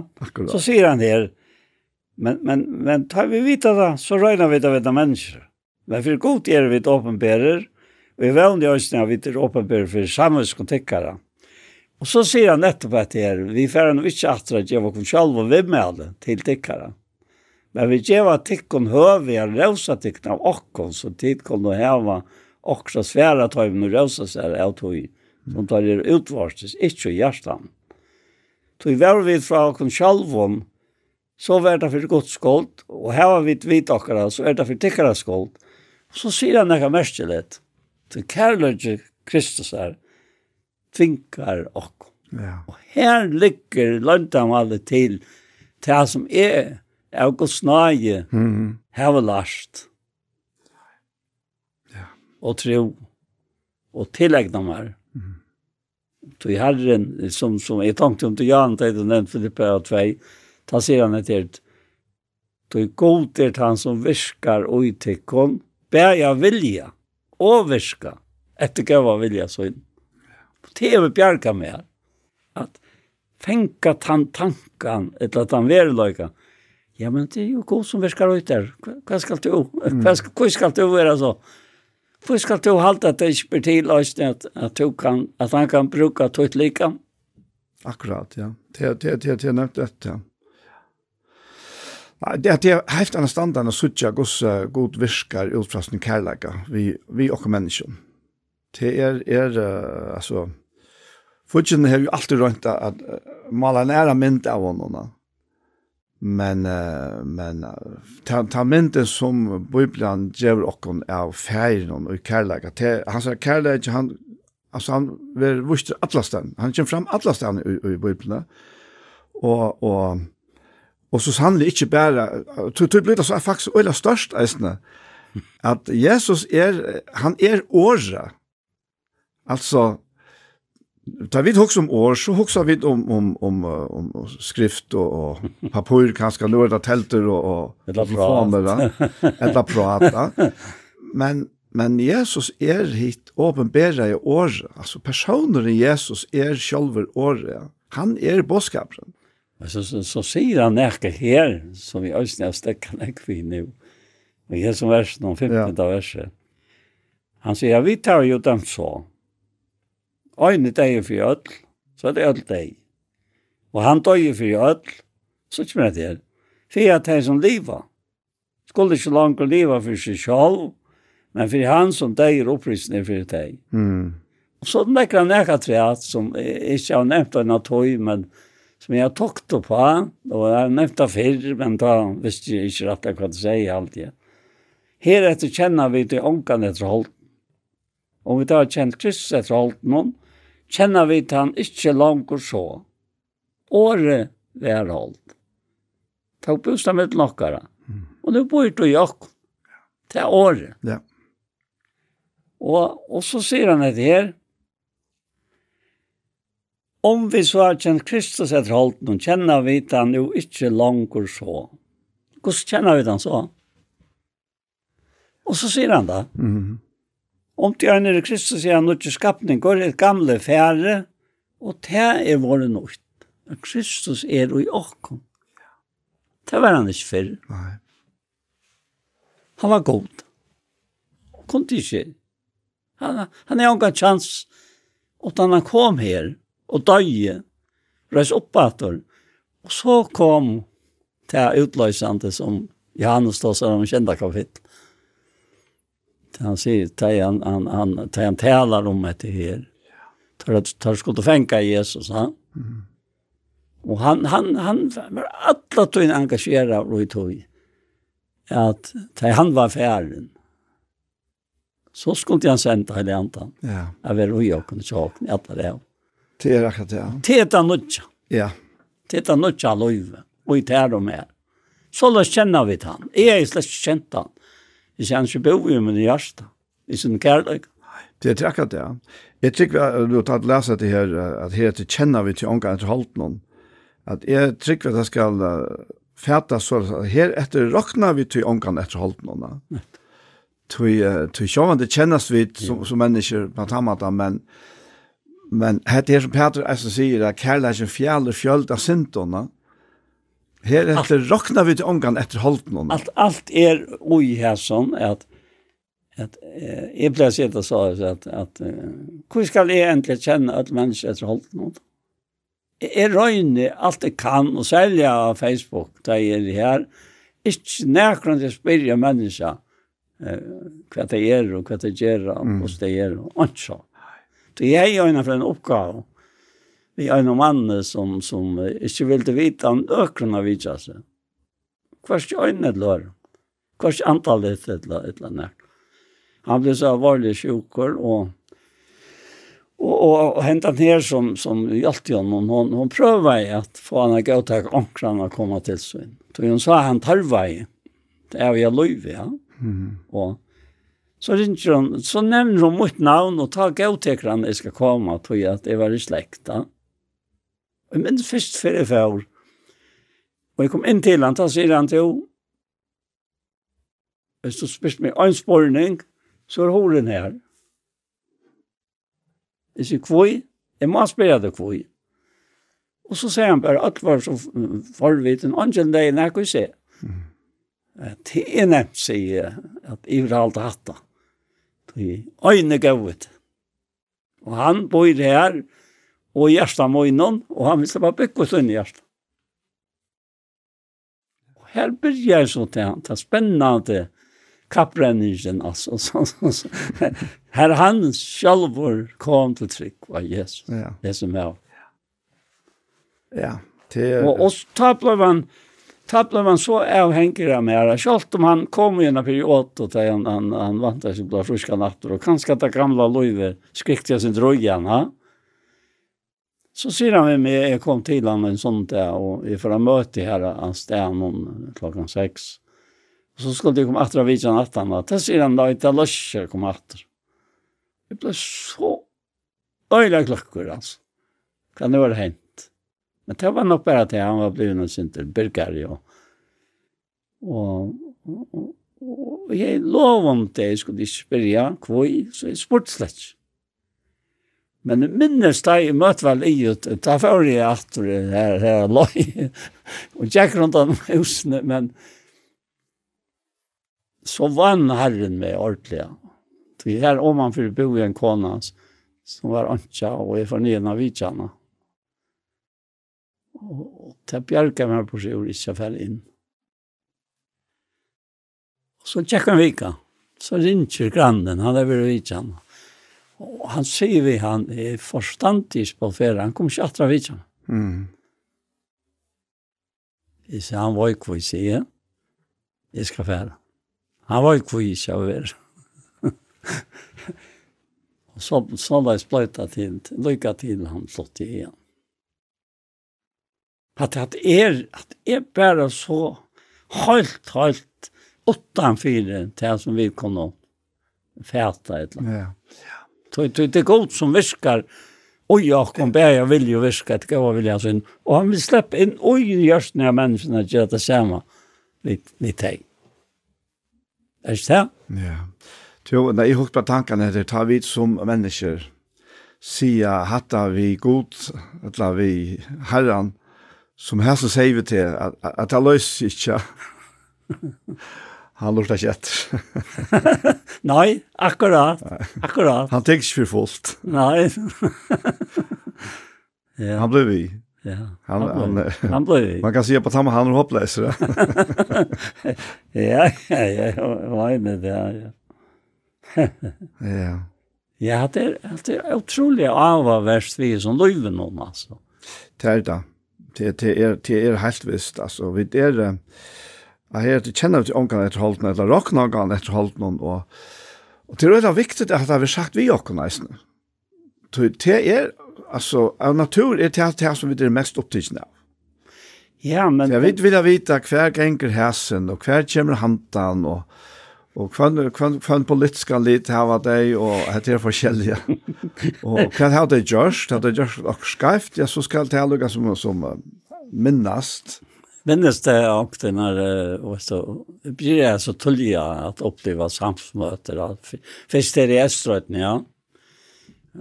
Så sier han her, Men, men, men tar vi vita det, så røyner vi det ved de mennesker. Men for god er vi åpenbærer, og i veldig øyne er vi til åpenbærer for samhetskontikkere. Og så sier han nettopp at det er, vi får nå ikke at det gjør oss selv og vi med alle til tikkere. Men vi gjør at tikkene høver er røsa tikkene av åkken, så tid kan du heve åkken svære tøymen og røsa seg av tøy, som tar det utvarstes, ikke i hjertet. Tøy var vi fra åkken selv så var det for godt skuld, og her var vi vidt okkara, så er det for tikkara skuld. Så sier han nekka merskjellet, til kærløyde Kristus er, tvinkar okko. Ja. Og her ligger løntamalet til, til det som er, er Guds nage, mm -hmm. her var last. Ja. Og tro, og tillegna meg. Mm. Til herren, som, som jeg tenkte om til Jan, det er nevnt Filippa og Tvei, Ta sier han etter, du god er han som virkar og i tikkon, jeg vilja og virka, etter gava vilja så inn. Det er vi bjerga med at fenga tan tankan, eller tan verløyka, ja, men det er jo god som virkar ut der, hva skal du, hva skal, hva skal du være så? Hva skal du halte at det ikke blir tilløsning at, at, du kan, at han kan bruka tøyt lika? Akkurat, ja. Det er nevnt dette, ja. Nei, det det jeg helt annet standard å suttje gosse god virkar sin kærleika vi, vi og menneskjen. Det er, er uh, altså, Fudgen har jo alltid rønt at uh, mala næra mynd av honom. Men, uh, men uh, ta, ta mynden som Bibelen gjør okkon av færen og kærleika. Te, han sier kærleika, han, altså han vil vurster atlastan. Han kommer fram atlastan i, i Bibelen. Og, og Og så sannelig ikke bare, det blir det så faktisk øyla størst eisne, at Jesus er, han er året. Altså, da vi hokser om år, så hokser vi om, om, om, om skrift og, og papur, kanskje nå er telter og, og telefoner, Eller prat. Men, men Jesus er hit åpenbæra i året, altså personer i Jesus er sjølver året. Han er bådskaperen så, så, så sier han ikke her, som vi Østen er stekken ikke vi nå. Og her som vers, noen 15. Ja. verset. Han sier, vi tar jo dem så. Øyne deg for ødel, så er det ødel deg. Og han døg for ødel, så kommer det her. For at de som livet. skulle ikke langt leva for seg selv, men for han som deg er opprystende for deg. Mm. Og så nekker han nekker treat, som jeg ikke har nevnt en av tøy, men som jeg tok det på, og jeg nevnte før, men da visste jeg ikke rett hva det sier alltid. Her etter kjenner vi til ångene etter holdt. Om vi da har kjent Kristus etter holdt noen, kjenner vi til han ikke langt og så. Året vi har holdt. Ta opp bostad med nokkara. Og det bor du i okk. Det er året. Ja. Og, og så sier han etter her, Om vi så har kjent Kristus etter holdt noen, kjenner vi den jo ikke langer så. Hvordan kjenner vi den så? Og så sier han da, mm -hmm. om til øyne er Kristus sier han ikke skapning, går et gamle fære, og det er våre nødt. Kristus er i åkken. Det var han ikke før. Nei. Han var god. Han kunne ikke. Han, han er jo ikke en chans. Og da han kom her, og døye, reis opp etter. Og så kom det utløsende som Johannes da sa om kjente kapittel. Han sier, det han, han, han, det han taler om etter her. Tar, at tar skulle fenka Jesus, han. Mm. Og han, han, han var alle tøyne engasjeret og i tøy. At da han var færen. så skulle han sende hele andan. Ja. Jeg var ui og kunne tjåkne, alle det. Ja. Det er akkurat det. Det er det. Ja. Teta nutja løyve. Og i tær og mer. Så la kjenner vi han. Jeg er slett ikke kjent han. Jeg kjenner ikke bo i min hjerte. I sin kærlighet. Det er akkurat det. Jeg tykker vi du har tatt lese det her, at her til kjenner vi til ångan etter holdt noen. At jeg tykker vi at jeg skal fæta så at her etter råkna vi til ångan etter holdt noen. Tui, tui sjåvan, det kjennes vi som, som mennesker på tamata, men Men det her som Peter att sier, at kærleikken fjaller fjöld av Här her etter råkna vi til efter etter holdene. Allt, allt är oj här sånn, att att eh, jeg att sitt og sa att, att eh, ska jag egentligen känna att alle är hållt holdene? Jeg røyner allt jeg kan, och sälja av Facebook, där är det här. Inte nærkron det spyrja människa eh, hva det är och vad det gör och vad det gjør, och ikke. Det är ju en för en uppgåva. Vi er en mann som som inte ville vite om ökrarna vidja sig. Kvart ju en lår. Kvart antalet et eller annet? Han ble så alvorlig sjukker, og, og, og, og hentet han här som som hjälpte honom hon hon prøver at få han å gå till ankrarna komme til seg. Så hun sa han tar vei. Det är ju löv ja. Mm. Og Så ringer hon, så nevner hon mitt navn og tar gåtekar han jeg skal komme och tog att jag var i slekt da. Og jeg men først før jeg för. Og jeg kom inn til han, da sier han til henne, hvis du spyrt meg en spørning, så er horen her. Jeg sier kvoj, jeg må spørre deg kvoj. Og så sier han bare, allt var så forviten, angel deg, när jag kan se. Det er nevnt, sier jeg, at jeg har allt hattat i øyne gavet. Og han bor her, og i hjertet innom, og han vil bare bygge oss inn i hjertet. Og her begynner så til han, det er spennende kapprenningen, altså. Så, så, så. Her han selv kom til trygg var Jesus, ja. det som er. Ja, det. Og, og så tabler han, Ta ble man så avhengig av mer. Selv om han kom i en period og da han, han, han vant seg til å fruske natter, og kanskje det gamla løyve skrikte jeg sin drøyen, ha? Så sier han med meg, jeg kom til han en sånn dag, og jeg får møte her av stedet klokkan seks. Og så skulle jeg komme etter av vidtjen natten. han, da sier han da, jeg løser komme etter. Det ble så øyla klokker, altså. Kan det være hent? Men det var nok bare til han var blevet noen sinter, Birgar, ja. Og, og, og, og jeg lov om det, jeg skulle ikke spørre kvoi, så jeg spurte slett ikke. Men minnes da jeg møtte vel i og da får jeg at her, her løy, og gikk rundt om husene, men så vann herren med ordentlig. Så her om han fyrir bo i en kona, som var anka, og jeg fornyen av vidtjana. Og det bjerget meg på seg, og ikke fell inn. Og så tjekk han vika. Så ringer grannen, han er ved vidtjen. Og han sier vi, han er forstandig på ferie, han kommer ikke atra vidtjen. Mm. Jeg sier, han var ikke hva jeg sier. Jeg skal ferie. Han var ikke hva jeg skal være. og så, så la jeg spløyta til, lykka til han slått igjen at at er at er bara så helt helt åttan fyra till som vi kunde färta ett. Ja. Ja. Det er godt som viskar Oj, jag kom bär, jag vill ju viska att gå vill jag sen. Och han vill släppa in oj i när människorna att göra det samma. Lite, lite hej. Är det så? Ja. Jo, när jeg hukt på tankarna det tar vi som människor. sier hatta vi god, eller vi herran, som här så säger vi till att att han löser inte. Han lortar ikke etter. Nej, akkurat. Akkurat. Han tenker ikke for fullt. Nej. ja. Han ble vi. Ja. Han han, han, han blev vi. Man kan si på att han han är hopplös. ja, ja, ja, vad är det där? Ja. ja. Ja, det är det är otroligt avvärst vi som löven om alltså. Tälta det, det, er, det er helt visst, altså, vi er, jeg er, det kjenner vi til ångene etter holden, eller råkna ångene etter holden, og, og det er veldig viktig at det har vi sagt vi åkken eisen. Det er, altså, av natur er det det som vi er mest opptidsen av. Ja, men... Så jeg vil, vil jeg vite hver ganger hæsen, og hver kommer hantan, og Og kvann kvann kvann politiska lit hava dei og hetta er forskjellige. og kan hava dei just, hava dei just og skrift, ja så skal det lukka som som minnast. Minnast det och den här och så blir det så tulliga att uppleva samsmöten Först är det ja.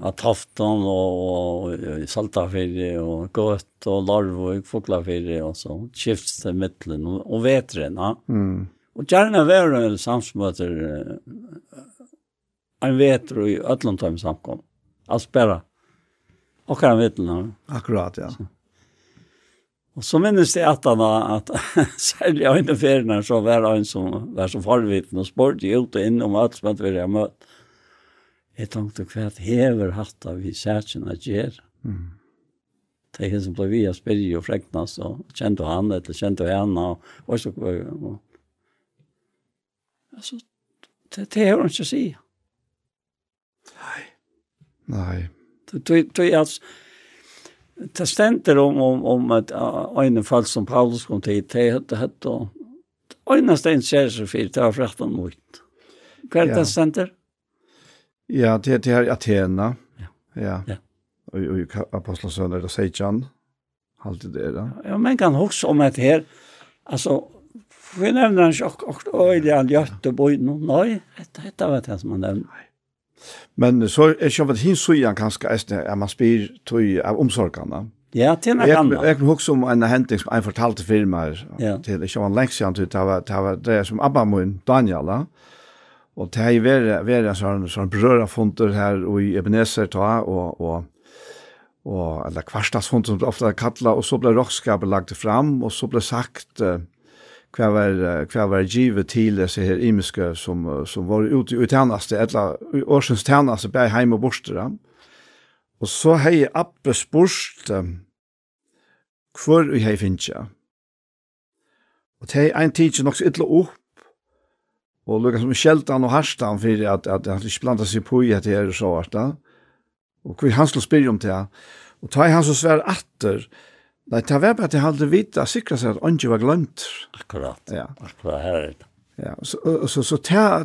Att Hafton och Saltafyrre och Gött och Larv Larvik, Foklafyrre och så skifts mittlen och vetren, ja. Mm. Og gjerne være en samsmøter en vetur i Øtlandtøym samkom. Altså bare. Og hva er en Akkurat, ja. Så. Og så minnes jeg at han at særlig av en ferien så var han som var så farvitten og sport, ut og inn om alt som hadde vært møtt. Jeg tenkte hva at hever hatt av vi særkjen at gjør. Mm. Det er som ble vi og spyrje og freknas, så kjente han eller kjente henne, og, og, og, og, Altså, det det är inte så. Nej. Nej. Nei. det är alltså det ständer om om om att en fall som Paulus kom till det hade hett och ena ständ ser så fint av rätten mot. Hva Kvar det ständer? Ja, det det här Athena. Ja. Ja. ja. Och och apostlarna där säger han det där. Ja, man kan också om at her, altså, Vi nevner han sjokk, og øyelig han Göteborg, no, nei, dette dette var det som han nevner. Men så er ikke hva hin så igjen kanskje, er man spyr tog av omsorgene. Ja, til en kan. Jeg kan huske om en henting som en fortalte firmaer ja. til, ikke var lengst siden, det var det, var det som Abba min, Daniela, og det har vært, vært en sånn, sånn berørerfonder her i Ebenezer, ta, og, og og eller kvarstadsfond som ofte er kattla, og så ble rockskapet lagt fram, og så ble sagt, uh, kva var, kva var givet til desse her imiske som, som var ute i tjeneste, eller årsens tjeneste, på hjemme og borster. Og så har jeg Abbe spørst um, hvor jeg har finnet. Og det er en tid som nok så ytla opp, og lukka som kjeltan og harstan for at, at han ikke blanda seg på i at det er så harta. Og hvor han skulle spyrja om det. Og ta han så svær atter, Nei, det var bare at jeg hadde vite at sikra seg at ånden var glemt. Akkurat, ja. akkurat her er det. Ja, så, så, så så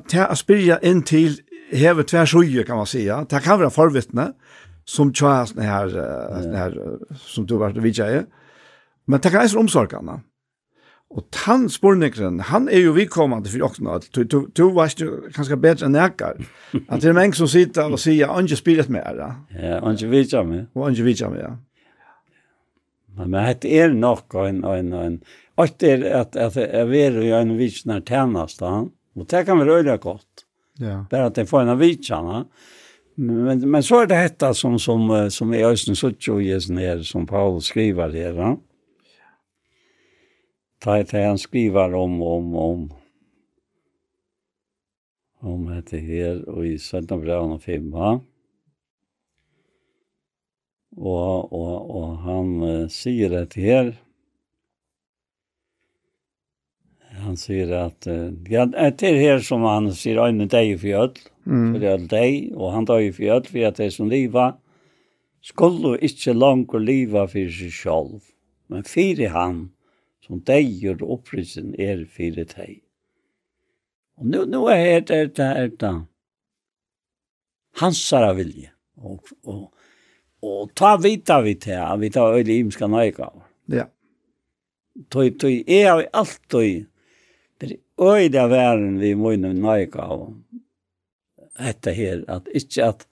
til å spyrja inn til heve tver sjøye, kan man sija, det kan være forvittne, som tja her, her, som du var vidtja i, men det kan eisne omsorgene. Og han spornikren, han er jo vidkommande for åkna, du, du, du vet jo kanskje bedre enn ekkar, at det er menn som sitter og sier, ånden spyrir mer, ja. Ja, ånden jeg med. Og ånden vidtja med, ja. Men men det er nok en en en och det at at jeg vi är en vittnar tjänast då. Och det kan väl öliga godt. Ja. bare at jeg får en av vittnar. Men men så er det dette som som som är östen så tjojes ner som Paul skriver här va. Ta det han skriver om om om om dette her, og i 17. Söderbrunn og 5 va. Og, og, og han uh, sier dette her. Han sier at uh, ja, det er her som han sier øyne deg for ødel, mm. for ødel deg, og han døg for ødel for at det som liva skulle ikke langt liva for seg selv, men for han som deg gjør opprisen er for deg. Og nu, nu er det, det, det, det, hansara vilje. Og, og og ta vita vi til, vi tar øyne imska nøyga. Ja. Tøy, tøy, jeg har alltid, det er øyne verden vi må nøyga nøyga, dette her, at ikke at,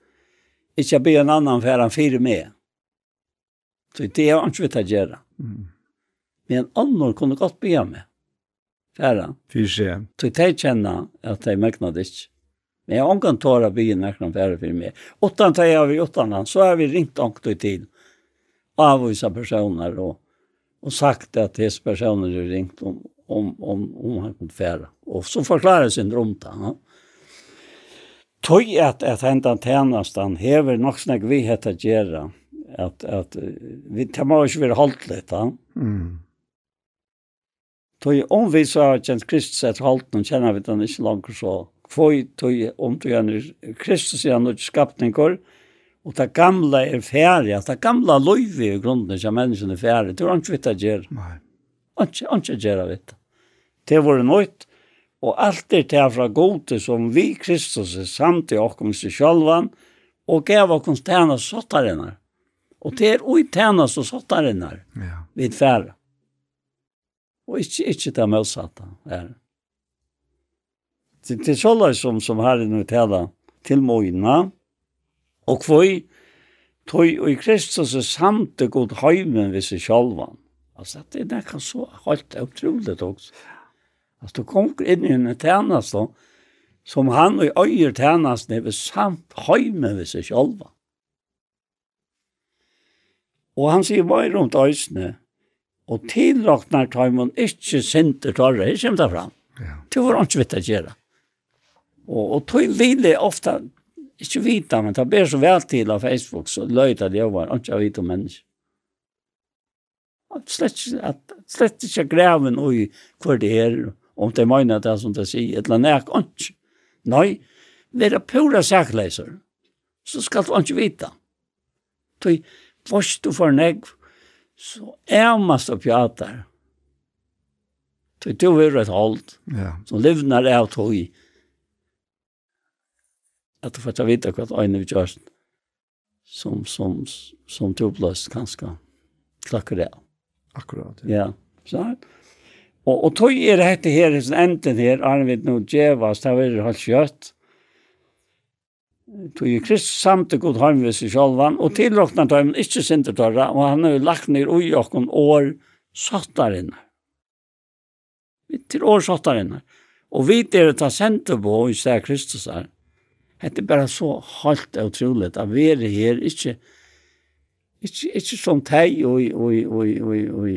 ikke be en annan for han fyrer med. Så det er ikke vi tar gjøre. Mm. Men en kunne godt be med. Færa. Fyrt seg. Så de kjenner at de merkna det ikke. Men jeg kan ta det byn när de färre för mig. Åttan tar av vid åttan, så har vi ringt ångt i tid av vissa personer och, och sagt att dessa personer har ringt om, om, om, om han kunne färre. Och så förklarar sin dromta. Ja. Tøy at at hendan tænastan hever nok snakk vi hetta gera at at vi ta må ikkje vera haltlet ta. Mm. Tøy om vi så kjent Kristus at halt og kjenner vi den ikkje langt så kvoi tøy om tøy han Kristus er han ut og det gamla er færre, det gamla løyve i grunden som menneskene er færi, det var ikke vitt å gjøre. Nei. Ikke å gjøre vitt. Det var nøyt, og alt er til fra gode som vi Kristus er samt i okkom seg sjølvan, og gav okkom tjena sottarinnar. Og det er ui tjena så sottarinnar, ja. vid færre. Og ikke, ikke det motsatte, Er. Det, det er sånn som, som herren og tala til møyna, og kvøy, tøy og i Kristus er samt det god heimen ved seg sjalvan. Altså, det er nekka så helt utroligt også. Altså, du kommer inn i en tjenest da, som han og i øyer tjenest er samt heimen ved seg sjalvan. Og han sier bare rundt øysene, og tilraknar tøymon ikkje sinter tørre, ikkje kommer det fram. Ja. Det var ikke vitt å gjøre. Og, og tog vilje ofta, ikke vita, men det ber så vel til av Facebook, så løyta det over, og ikke vite om mennesker. Slett, at, slett ikke greven i hvor det er, om det mener det er som det sier, et eller annet, ikke. Nei, vera pura sakleiser, så skal du ikke vite. Tog, vars du får negv, så er man og pjater. Tog, du er et hold, ja. som livnar av tog, at du får ta vita hva øynene vi gjør som, som, som topløst kanskje klakker det. Akkurat, ja. Ja, sånn. Og, og tog er dette her, sånn enden her, Arvid nå djevas, det var helt kjøtt. Tog er Kristus samt og god harmvis i sjolvan, og tilråkna tøymen ikke sintertøyra, og han har lagt ned ui okken år sattarinnar. Til år sattarinnar. Og vi er det ta sendt på i sted Kristus her. Det er bare så halt og utroligt at vi er her, ikke, ikke, ikke som teg og, og, og, og, og,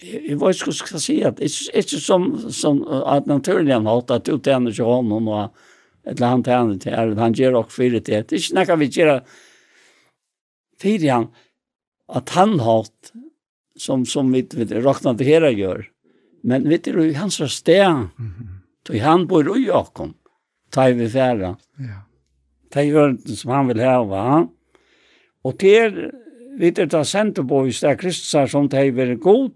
Jeg vet ikke hva jeg skal si, at ikke, ikke som, som at naturlig han holdt at du tjener ikke hånden, og eller han tjener til eller han gjør også fire til, det er ikke noe vi gjør fire han, at han holdt, som, som vi, vet, råkner til her gjør, men vet du, hans sted, mm -hmm. Då han bor i Jakob. Tar vi färra. Ja. Det gör som han vill ha va. Och till vid det centerboys där Kristusar som det är väldigt god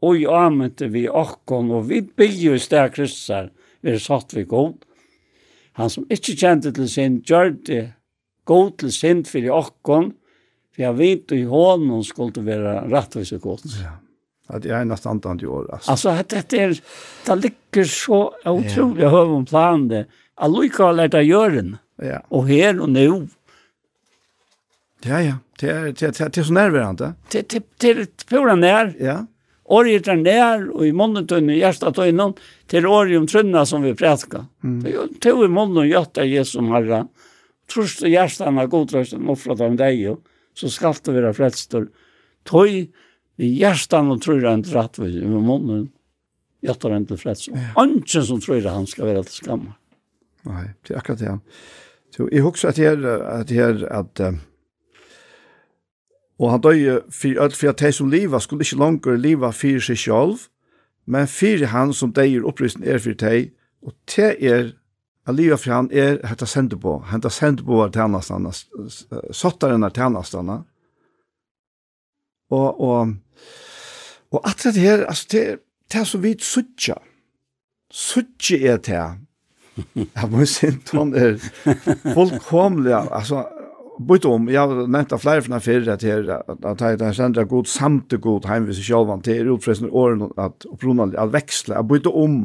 och i amet vi akkon och vid bygges där Kristusar vi satt vi god. Han som ikke kjente til sin gjør det god til sin for i akkon for jeg vet i hånden skulle være rettvis og godt. Ja. At jeg er nesten antant i år. Altså, altså at dette er, det ligger så utrolig ja. høy om planen det. Allika har lært å gjøre. Ja. Og her og nå. Ja, ja. Det er, det er, det er så nærværende. Det, det, det er pura nær. Ja. Året er nær, og i månedtøyne, i hjertetøyne, til året om trønna som vi prætka. Mm. Det er jo to i måneden gjøtta Jesu Herre. Trost og hjertetøyne, godtrøsten, offret av deg, så skal det være frelster. Tøy, i hjertan og tror han til rett ved i munnen, hjertan han til freds. Ja. Anken som tror han skal være til skamma. Nei, det er akkurat det. Så jeg husker at her, at jeg, at uh, og han døg for alt for at de som livet skulle ikke langere livet for seg selv, men for han som døg opprystning er for deg, og det er at Aliva for han er hette sender på. hette sender på att han har stannat. Satt där Og, här Og at det her, altså, det, det er så vidt suttja. Suttja er det her. Jeg må si, Tom er fullkomlig, altså, Bytt om, jeg har nevnt av flere fra fyrre til her, at jeg har sendt god samt og god heimvis i sjølvan til utfresen årene at opprunalig at veksle, jeg bort om,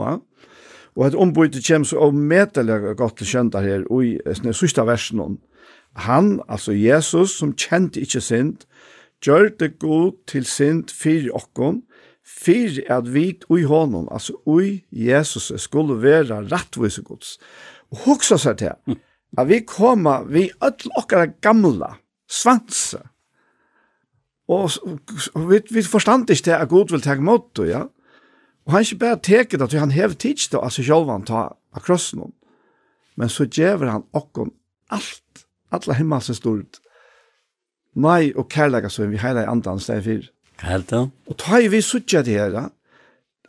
og et ombytte kommer så ometelig godt til kjent her, og i sørste versen, han, altså Jesus, som kjente ikke sint, gjør det god til sint fyrir okkon, fyrir at vit ui honom, altså ui Jesus skulle vera rattvise gods. Og hoksa seg til at vi koma vi öll okkara gamla svanse, og, og vi, vi forstand ikke til at god vil teg mot ja. Og han ikke bare teket at han hever tids det, altså sjølvan ta av krossen Men så djever han okkon alt, alla himmelsens stort, Nei og kærleika så vi heila i andan steg fyr. Helt da. Og ta i vi suttja til her,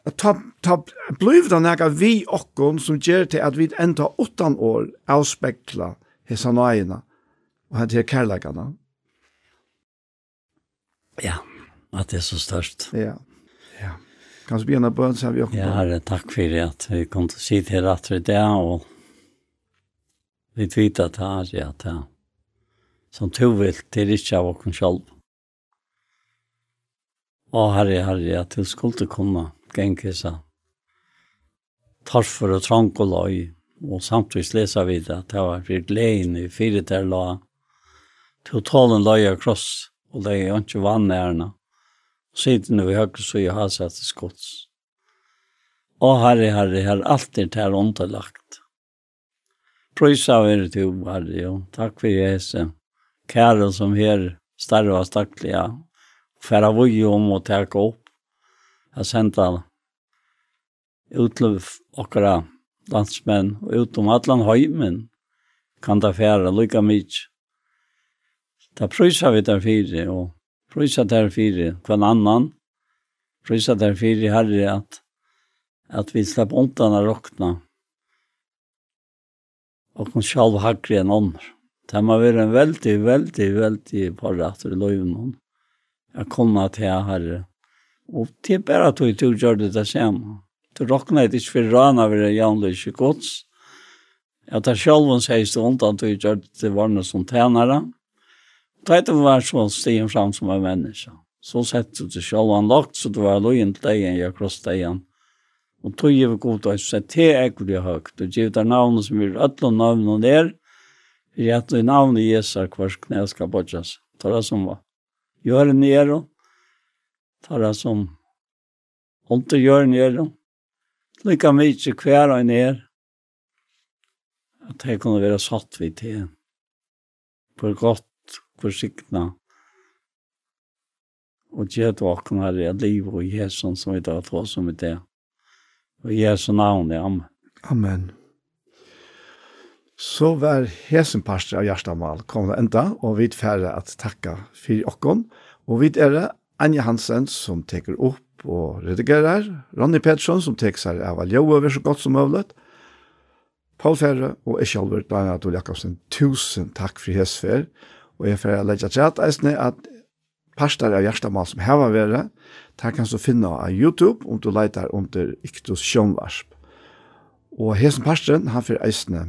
at ta, ta bliv da nega vi okkon som gjør til at vi enda åttan år avspekla hessa nøyina og hent her kærleikana. Ja, at det er så størst. Ja, ja. Kan du begynne bøn, så har vi okkon. Ja, herre, takk for at vi kom til å si til rett for det, og vi tvitt at det er, ja, det er som to vil til ikke av oss selv. Å herre, herre, at du skulle kunne gjenge seg torfer og trang og løy, og samtidig lesa vi det at det var for gleden i fire der la, tålen løy og kross, og det er ikke vann ærene. Siden vi høyre så jeg har sett skotts. Å herre, herre, herre, alt er til underlagt. Prøysa av er til, herre, og takk for Jesus kæren som her starva stakkelige, færa vui om å ta opp jeg senda ut til okkara landsmenn og ut om allan høymen kan ta færa lykke mykje. Da prøysa vi der fire og prøysa der fire hver annan. Prøysa der fire herre at at vi slapp ontan av rokna. Og kun sjalv hakre enn ånder. Det må være en veldig, veldig, veldig parrat i løyven. Jeg kommer til herre. Og det er bare at du tog gjør det det samme. Du råkner ikke for rana ved det jævnløse gods. Jeg tar selv en seiste undan til gjør det til varne som tænere. Det er var så stigen fram som en menneske. Så sett du selv en lagt, så du var løyen til deg enn jeg kross deg igjen. Og tog jeg god og sett til å sette jeg vil høyt. Du gjør det navnet som er og navnet der, i at i navn i Jesa kvars knä ska bodjas. Tara som var. Gjør det Gör nero. Tara som inte gör nero. Lika mycket hver og ner. at det kunne være satt vidt til for godt, for försiktigt og gjør det åkne her i liv og Jesus som vi tar til oss om det. Og Jesu navn, amen. Amen. Så var hesen parster av Gjerstamal kommet enda, og vi færre at takka for okkon. Og vi er det Anja Hansen som teker opp og redigerer, Ronny Pettersson som teker seg av Aljøver så godt som mulig, Paul Ferre og jeg selv, Daniel Adol Jakobsen, tusen takk for hesfer. Og jeg får legge til at eisne at parster av Gjerstamal som hever være, der kan du finne av YouTube om du leiter under Iktus Sjønvarsp. Og hesen parsteren, han får eisne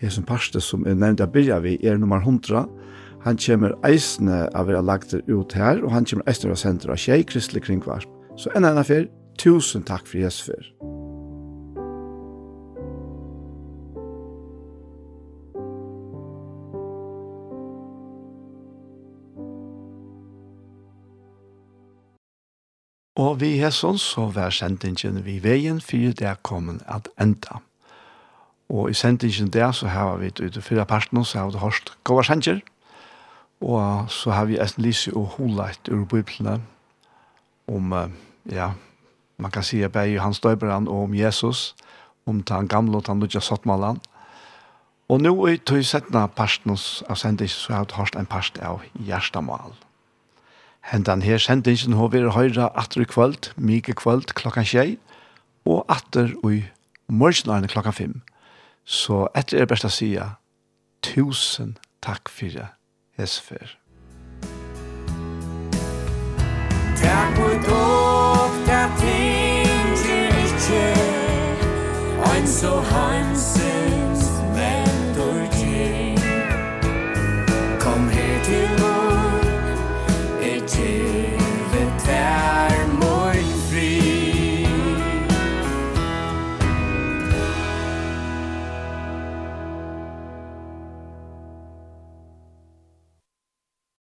hesen parste som er nevnt av byrja vi er nummer 100. Han kommer eisne av vera lagt ut her, og han kommer eisne av senter av tjei kristelig kringvarp. Så enn enn affær, tusen takk for Jesu fyr. Og vi hesson så vær sendingen vi veien for det er kommet at enda. Og i sendingen der så har vi ut i fyrre parten, så har vi hørt gode sanger, og så har vi en lyst og holdt ur biblene om, ja, man kan si at bare Hans døyberen og om Jesus, om den gamle og den nødja sottmålen. Og nå i tog settene parten av sendingen så har vi hørt en part av Gjerstamal. Hentan her sendingen har vi høyre atter i kvöld, mye kvöld klokka tjei, og atter i morgenen klokka fem. Så etter er best å si tusen takk for det, Hesfer. Takk for dog, ting til ikke, ein så hansen